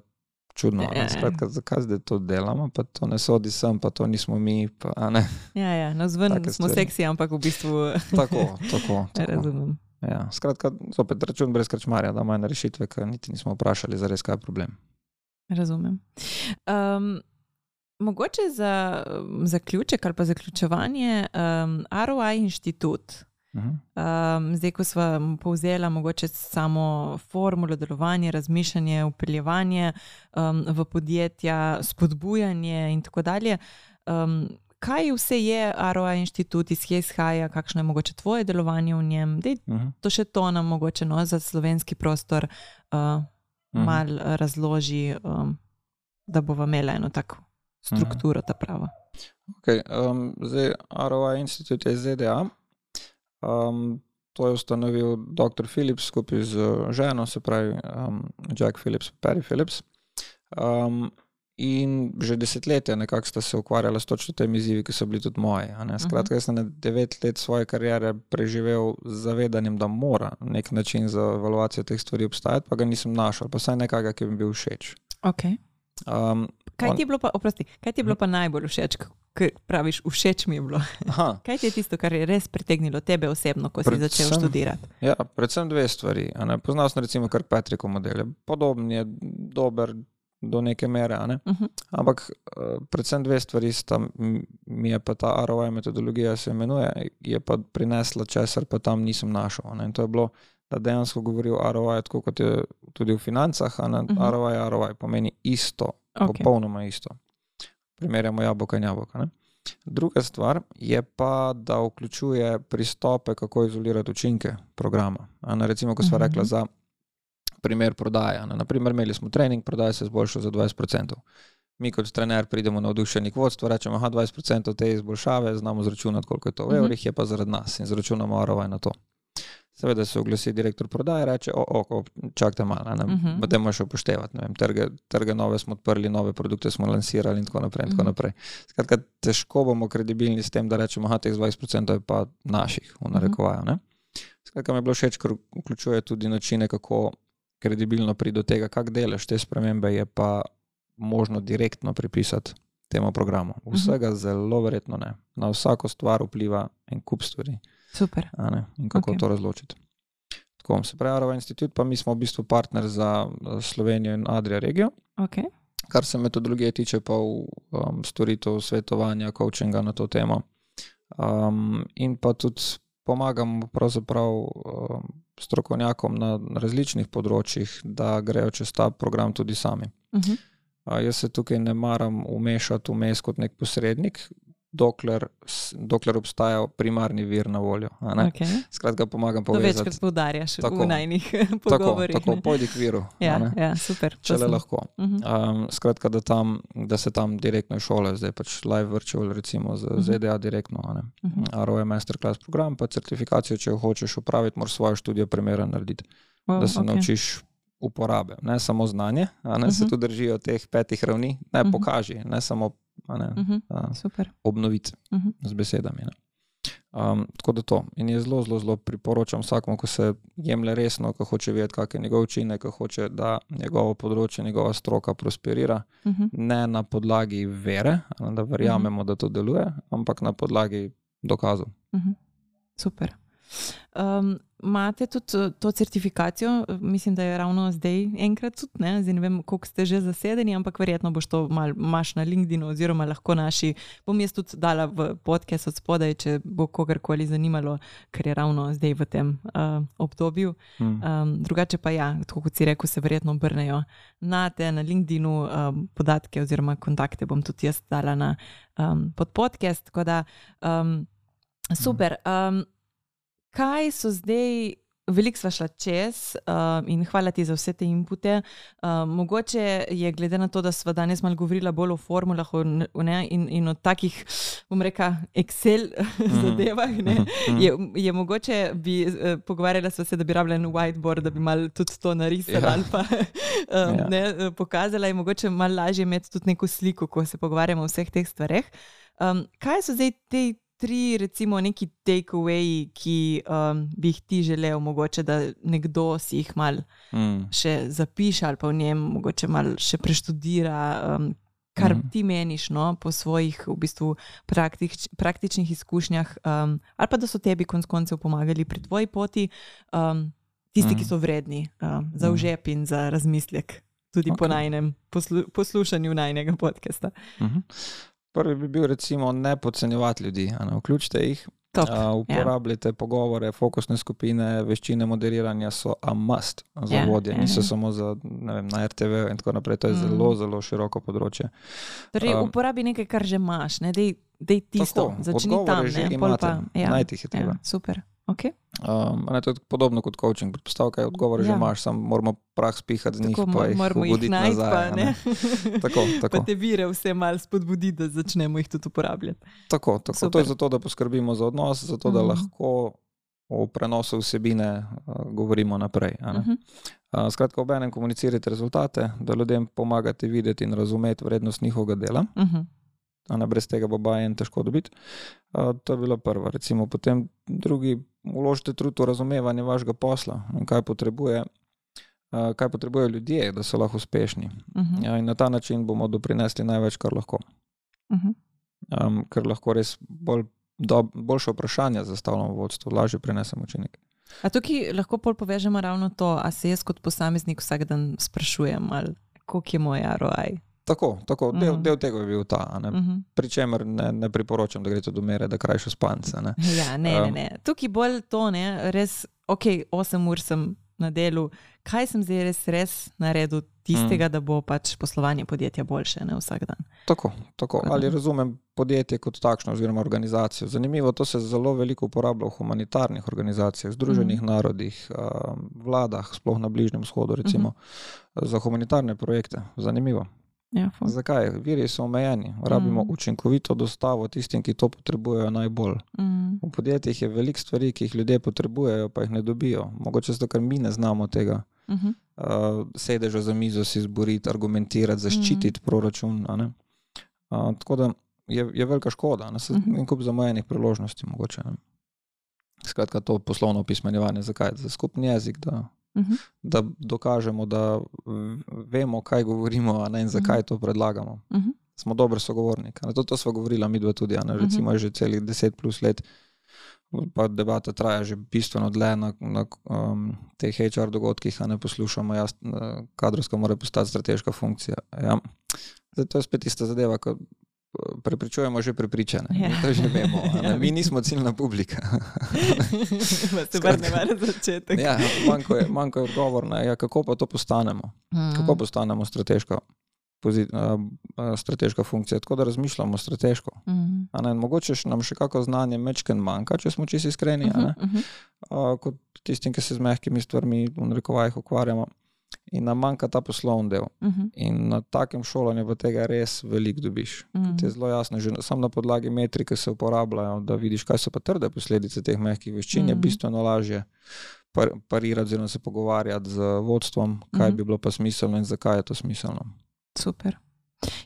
čudno. Ja, Skratka, ja. zakaj zdaj to delamo, pa to ne sodi sem, pa to nismo mi. Pa, ja, ja, no, zven smo seksi, ampak v bistvu. tako, tako. tako. Razumem. Ja, skratka, zopet račun brez krčmarja, da imajo rešitve, ker niti nismo vprašali, zares kaj je problem. Razumem. Um, Mogoče za zaključek ali pa zaključovanje, um, ROI inštitut. Uh -huh. um, zdaj, ko smo povzeli mogoče samo formulo delovanja, razmišljanje, upeljevanje um, v podjetja, spodbujanje in tako dalje. Um, kaj vse je ROI inštitut, iz kje izhaja, kakšno je mogoče tvoje delovanje v njem? Dej, uh -huh. To še to nam mogoče no, za slovenski prostor uh, uh -huh. mal razloži, um, da bomo imeli eno tako strukturo, ta prava. Okay, um, zdaj, ROI Institut je ZDA. Um, to je ustanovil dr. Philips skupaj z ženo, se pravi um, Jack Philips Perry Philips. Um, in že desetletja nekako sta se ukvarjala s točno temi izzivi, ki so bili tudi moji. Skratka, jaz sem na devet let svoje kariere preživel z zavedanjem, da mora nek način za evaluacijo teh stvari obstajati, pa ga nisem našel, pa vsaj nekaj, ki bi mi bil všeč. Okay. Um, Kaj ti bilo, pa, oprosti, kaj ti je bilo pa najbolj všeč, kaj praviš, všeč mi je bilo? kaj ti je tisto, kar je res pritegnilo tebe osebno, ko predvsem, si začel študirati? Ja, predvsem dve stvari. Poznal sem recimo kar Petriko modele. Podoben je, dober do neke mere, ne? uh mhm. -huh. ampak uh, predvsem dve stvari sta mi je pa ta ROI metodologija se imenuje, je pa prinesla česar pa tam nisem našel. Ne? In to je bilo da dejansko govori o ROI, tako kot je tudi v financah, a ne uh -huh. ROI, ROI pomeni isto, okay. popolnoma isto. Primerjamo jabolka in jabolka. Ne? Druga stvar je pa, da vključuje pristope, kako izolirati učinke programa. Ne, recimo, ko smo uh -huh. rekli za primer prodaje. Naprimer, imeli smo trening, prodaja se je zboljšala za 20%. Mi, kot trener, pridemo na vdušenih vodstvo, rečemo, da 20% te izboljšave znamo zračunati, koliko je to v evrih, je pa zaradi nas in zračunamo ROI na to. Seveda se oglasi direktor prodaje in reče: Oko, čakajte malo, ne uh -huh. bomo še upoštevati. Vem, trge, trge nove smo odprli, nove produkte smo lansirali in tako naprej. In tako uh -huh. naprej. Skratka, težko bomo kredibilni s tem, da rečemo, da teh 20% je pa naših, v narekovaju. Uh -huh. Skratka, mi je bilo všeč, ker vključuje tudi načine, kako kredibilno pride do tega, kak delež te spremembe je pa možno direktno pripisati temu programu. Vsega uh -huh. zelo verjetno ne. Na vsako stvar vpliva en kup stvari. Super. In kako okay. to razločiti. Tako, se pravi, Arova institut, pa mi smo v bistvu partner za Slovenijo in Adrijo regijo. Okay. Kar se metodologije tiče, pa v um, storitev svetovanja, coachinga na to temo. Um, in pa tudi pomagamo pravzaprav um, strokovnjakom na različnih področjih, da grejo čez ta program tudi sami. Uh -huh. uh, jaz se tukaj ne maram umešati vmes kot nek posrednik, dokler, dokler obstaja primarni vir na voljo. Okay. Skratka, pomagam povedati. To večkrat poudarjaš tako, v najnih pogovorih. Tako, tako pojdi k viru. Ja, ja, super. Če le lahko. Uh -huh. um, skratka, da, tam, da se tam direktno šole, zdaj pač live virtual, recimo z uh -huh. ZDA direktno. Uh -huh. ROE masterclass program, pa certifikacijo, če jo hočeš upraviti, moraš svojo študijo primera narediti. Wow, da se okay. naučiš uporabe, ne samo znanje, ne uh -huh. se mhm. tu držijo teh petih ravni, ne uh mhm. -huh. pokaži, ne samo ne, uh -huh. uh, obnoviti uh -huh. z besedami. Ne. Um, tako da to. In je zelo, zelo, zelo priporočam vsakmu, ko se jemlje resno, ko hoče vedeti, kak je njegov učinek, ko hoče, da njegovo področje, njegova stroka prosperira, Uh -huh. ne na podlagi vere, da verjamemo, da to deluje, ampak na podlagi dokazov. Mhm. Super. Um, Imate tudi eh, to certifikacijo, mislim, da je ravno zdaj enkrat tudi, ne, zdaj ne vem, koliko ste že zasedeni, ampak verjetno boš to mal, imaš na LinkedIn-u oziroma lahko naši, bom jaz tudi dala v podcast od spodaj, če bo kogarkoli zanimalo, ker je ravno zdaj v tem uh, obdobju. Hmm. Um, drugače pa ja, tako kot si rekel, se verjetno obrnejo na te, na LinkedIn-u um, podatke oziroma kontakte bom tudi jaz dala na um, pod podcast. Tako da um, super. Um, kaj so zdaj, veliko sva šla čez um, in hvala ti za vse te inpute. Um, mogoče je glede na to, da sva danes malo govorila bolj o formulah o, ne, in, in o takih, bom rekla, Excel zadevah, ne, je, je mogoče bi uh, pogovarjala sva se, da bi rabila en whiteboard, da bi mal tudi to narisala Ja. ali pa um, Ja. ne, pokazala, je mogoče malo lažje imeti tudi neko sliko, ko se pogovarjamo o vseh teh stvareh. Um, kaj so zdaj te tri, recimo, neki takeawayi, ki um, bi jih ti želel, mogoče da nekdo si jih mal Hmm. še zapiše ali pa v njem mogoče mal še preštudira, um, kar Mhm. ti meniš no, po svojih v bistvu praktič, praktičnih izkušnjah, um, ali pa da so tebi konec koncev pomagali pri tvoji poti, um, tisti, ki Mhm. so vredni um, za Mhm. užep in za razmislek. Tudi okay. po najnem poslu, poslušanju najnega podcasta. Mhm. Prvi bi bil, recimo, ne podcenjevati ljudi. Ne, vključite jih, Top. a, uporabljajte pogovore, fokusne skupine, veščine moderiranja so a must za Ja, vodje, ja, niso ja. samo za, vem, na RTV in tako naprej. To je Mm. zelo, zelo široko področje. Torej, um, uporabi nekaj, kar že imaš, ne dej, dej tisto, Tako, začni tam. že Ne, pol imate, pa, ja, najti jih je treba. ja, super. Okay. Um, ne, to je podobno kot coaching. Predpostavka je, odgovore že Ja. imaš, samo moramo prah spihati z njih, Tako pa jih moramo jih najti, nazaj. pa ne. ne. Tako, pa tako. te vire vse malo spodbuditi, da začnemo jih tudi uporabljati. Tako, tako. To Super. je zato, da poskrbimo za odnos, zato da Mhm. lahko o prenosu vsebine uh, govorimo naprej. ne. Mhm. Uh, Skratka, ob enem komunicirate rezultate, da ljudem pomagate videti in razumeti vrednost njihovega dela. Mhm. a Ne, brez tega bo bajen težko dobiti. Uh, to je bilo prvo. Recimo, potem drugi, uložite trud v razumevanje vašega posla in kaj potrebuje. Uh, kaj potrebujejo ljudje, da so lahko uspešni. Mhm. Ja, in na ta način bomo doprinesli največ, kar lahko. Mhm. um, ker lahko res bolj, do, boljše vprašanja zastavljamo v vodstvu, lažje prenesemo učinek. A tukaj lahko pol povežemo ravno to, a se jaz kot posameznik vsak dan sprašujem, ali koliko je moj ROI. Tako, tako del, Mhm. del tega je bil ta, ne. Mhm. pri čemer ne, ne priporočam, da greste do mere, da krajše spance. Ne. Ja, ne, ne, Um, ne. Tukaj bolj to, ne, res, ok, 8 ur sem na delu, kaj sem zdaj res, res naredil tistega, mm. da bo pač poslovanje podjetja boljše ne, vsak dan. Tako, tako. Da. Ali razumem podjetje kot takšno, oziroma organizacijo. Zanimivo, to se zelo veliko uporablja v humanitarnih organizacijah, Združenih Mhm. narodih, um, vladah, sploh na Bližnjem vzhodu, recimo, za humanitarne projekte. Zanimivo. Ja, ful. Zakaj? Viri so omejeni, rabimo Mhm. učinkovito dostavo tistim, ki to potrebujejo najbolj. mm, V podjetjih je veliko stvari, ki jih ljudje potrebujejo, pa jih ne dobijo. Mogoče zato, ker mi ne znamo tega. uh -huh. Uh, sedeža za mizo si zboriti, argumentirati, zaščititi mm. proračun. a ne. Uh, tako da je, je velika škoda, ne se Mhm. en kup zamujenih priložnosti. Mogoče, ne. Skratka, to poslovno opismenjevanje, zakaj? Za skupni jezik, da, Uh -huh. da dokažemo, da vemo, kaj govorimo ne, in zakaj to predlagamo. Uh -huh. Smo dober sogovornik. To, to smo govorili, mi dva tudi, ne, recimo je že celih deset plus let. Pa debata traja že bistveno dlje na, na um, teh HR dogodkih, a ne poslušamo, jaz, eh, kadrovska mora postati strateška funkcija. Ja. Zdaj, to je spet ista zadeva, ko prepričujemo že prepričane. Ja. To že vemo. Ja, Mi nismo ciljna publika. Se vrnemo na začetek. ja, manjko je, manjko je odgovor na, ja, kako pa to postanemo. Mm. Kako postanemo strateška, pozi, uh, uh, strateška funkcija. Tako da razmišljamo strateško. Mm. A Ne, mogoče nam še kako znanje mečken manjka, če smo čisto iskreni, a ne, Uh -huh. uh, kot tistim, ki se z mehkimi stvarmi v narekovajih ukvarjamo. In nam manjka ta poslovni del. Uh -huh. In na takem šolanju v tega res veliko dobiš. Mm. Ti je zelo jasno, že samo na podlagi metrike se uporabljajo, da vidiš, kaj so pa trde posledice teh mehkih veščin. Je Mhm. bistveno lažje par, parirati, oziroma se pogovarjati z vodstvom, kaj Mhm. bi bilo pa smiselno in zakaj je to smiselno. Super.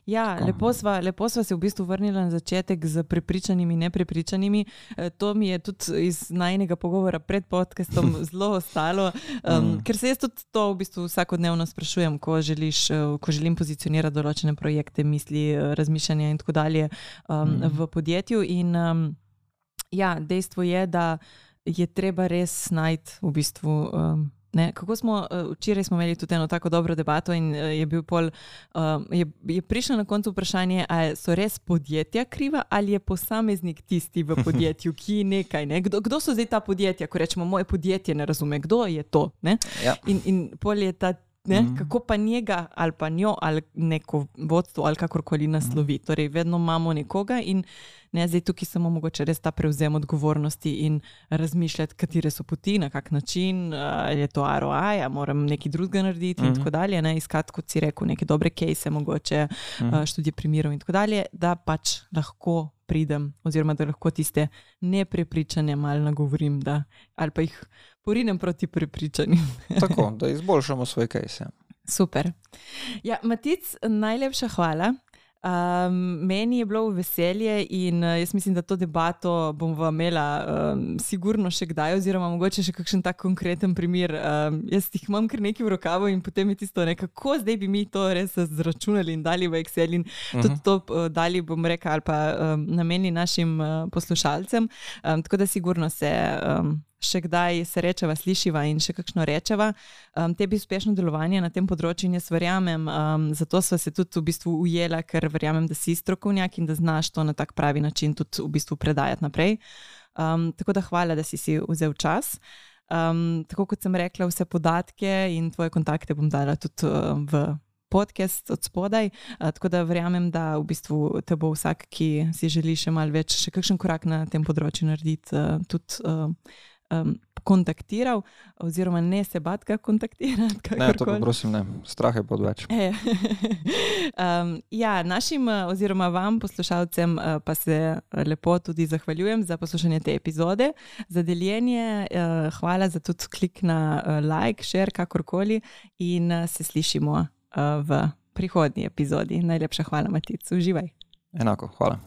Ja, lepo sva, lepo sva se v bistvu vrnila na začetek z prepričanimi in neprepričanimi. E, to mi je tudi iz najnega pogovora pred podcastom zelo ostalo, um, mm. ker se jaz tudi to v bistvu vsakodnevno sprašujem, ko, želiš, e, ko želim pozicionirati določene projekte, misli, e, razmišljanja in tako dalje um, mm. v podjetju. In um, ja, dejstvo je, da je treba res najti v bistvu. Um, Ne, kako smo eh, včeraj smo imeli tudi eno tako dobro debato, in eh, je, pol, uh, je, je prišlo na koncu vprašanje, ali so res podjetja kriva ali je posameznik tisti v podjetju, ki nekaj. Ne? Kdo, kdo so zdaj ta podjetja, ko rečemo, moje podjetje ne razume, kdo je to. Ja. In, in pol je ta Ne? Mm. Kako pa njega ali pa njo ali neko vodstvo ali kakorkoli naslovi. Mm. Torej, vedno imamo nekoga in ne, zdaj tukaj samo mogoče res ta prevzem odgovornosti in razmišljati, katere so poti, na kak način, ali je to ROI, ali moram nekaj drugega narediti mm. in tako dalje. Ne? Iskati, kot si rekel, neke dobre case, mogoče mm. študije primerov in tako dalje, da pač lahko pridem, oziroma da lahko tiste neprepričane malo nagovorim, da, ali pa jih porinem proti prepričanju. Tako, da izboljšamo svoje kajse. Super. Ja, Matic, najlepša hvala. Um, meni je bilo veselje in uh, jaz mislim, da to debato bomo imela um, sigurno še kdaj, oziroma mogoče še kakšen tak konkreten primer. Um, jaz jih imam kar nekaj v rokavu in potem je tisto, ne, kako zdaj bi mi to res zračunali in dali v Excel in uh -huh. tudi to uh, dali, bom rekel, ali pa um, namenili našim uh, poslušalcem. Um, tako da sigurno se. Um, še kdaj srečava, slišiva in še kakšno rečeva. Um, tebi uspešno delovanje na tem področju in jaz verjamem, um, zato smo se tudi v bistvu ujela, ker verjamem, da si strokovnjak in da znaš to na tak pravi način tudi v bistvu predajati naprej. Um, tako da hvala, da si si vzel čas. Um, tako kot sem rekla, vse podatke in tvoje kontakte bom dala tudi uh, v podcast od spodaj. Uh, tako da verjamem, da v bistvu te bo vsak, ki si želi še malo več, še kakšen korak na tem področju narediti, uh, tudi. Um, kontaktiral, oziroma ne se bat, kako kontaktirati. Ne, to pa prosim, ne, strah je podveč. um, ja, našim, oziroma vam, poslušalcem, pa se lepo tudi zahvaljujem za poslušanje te epizode, za deljenje. Uh, hvala za tudi klik na uh, like, share, kakorkoli, in uh, se slišimo uh, v prihodnji epizodi. Najlepša hvala, Matic, uživaj. Enako, hvala.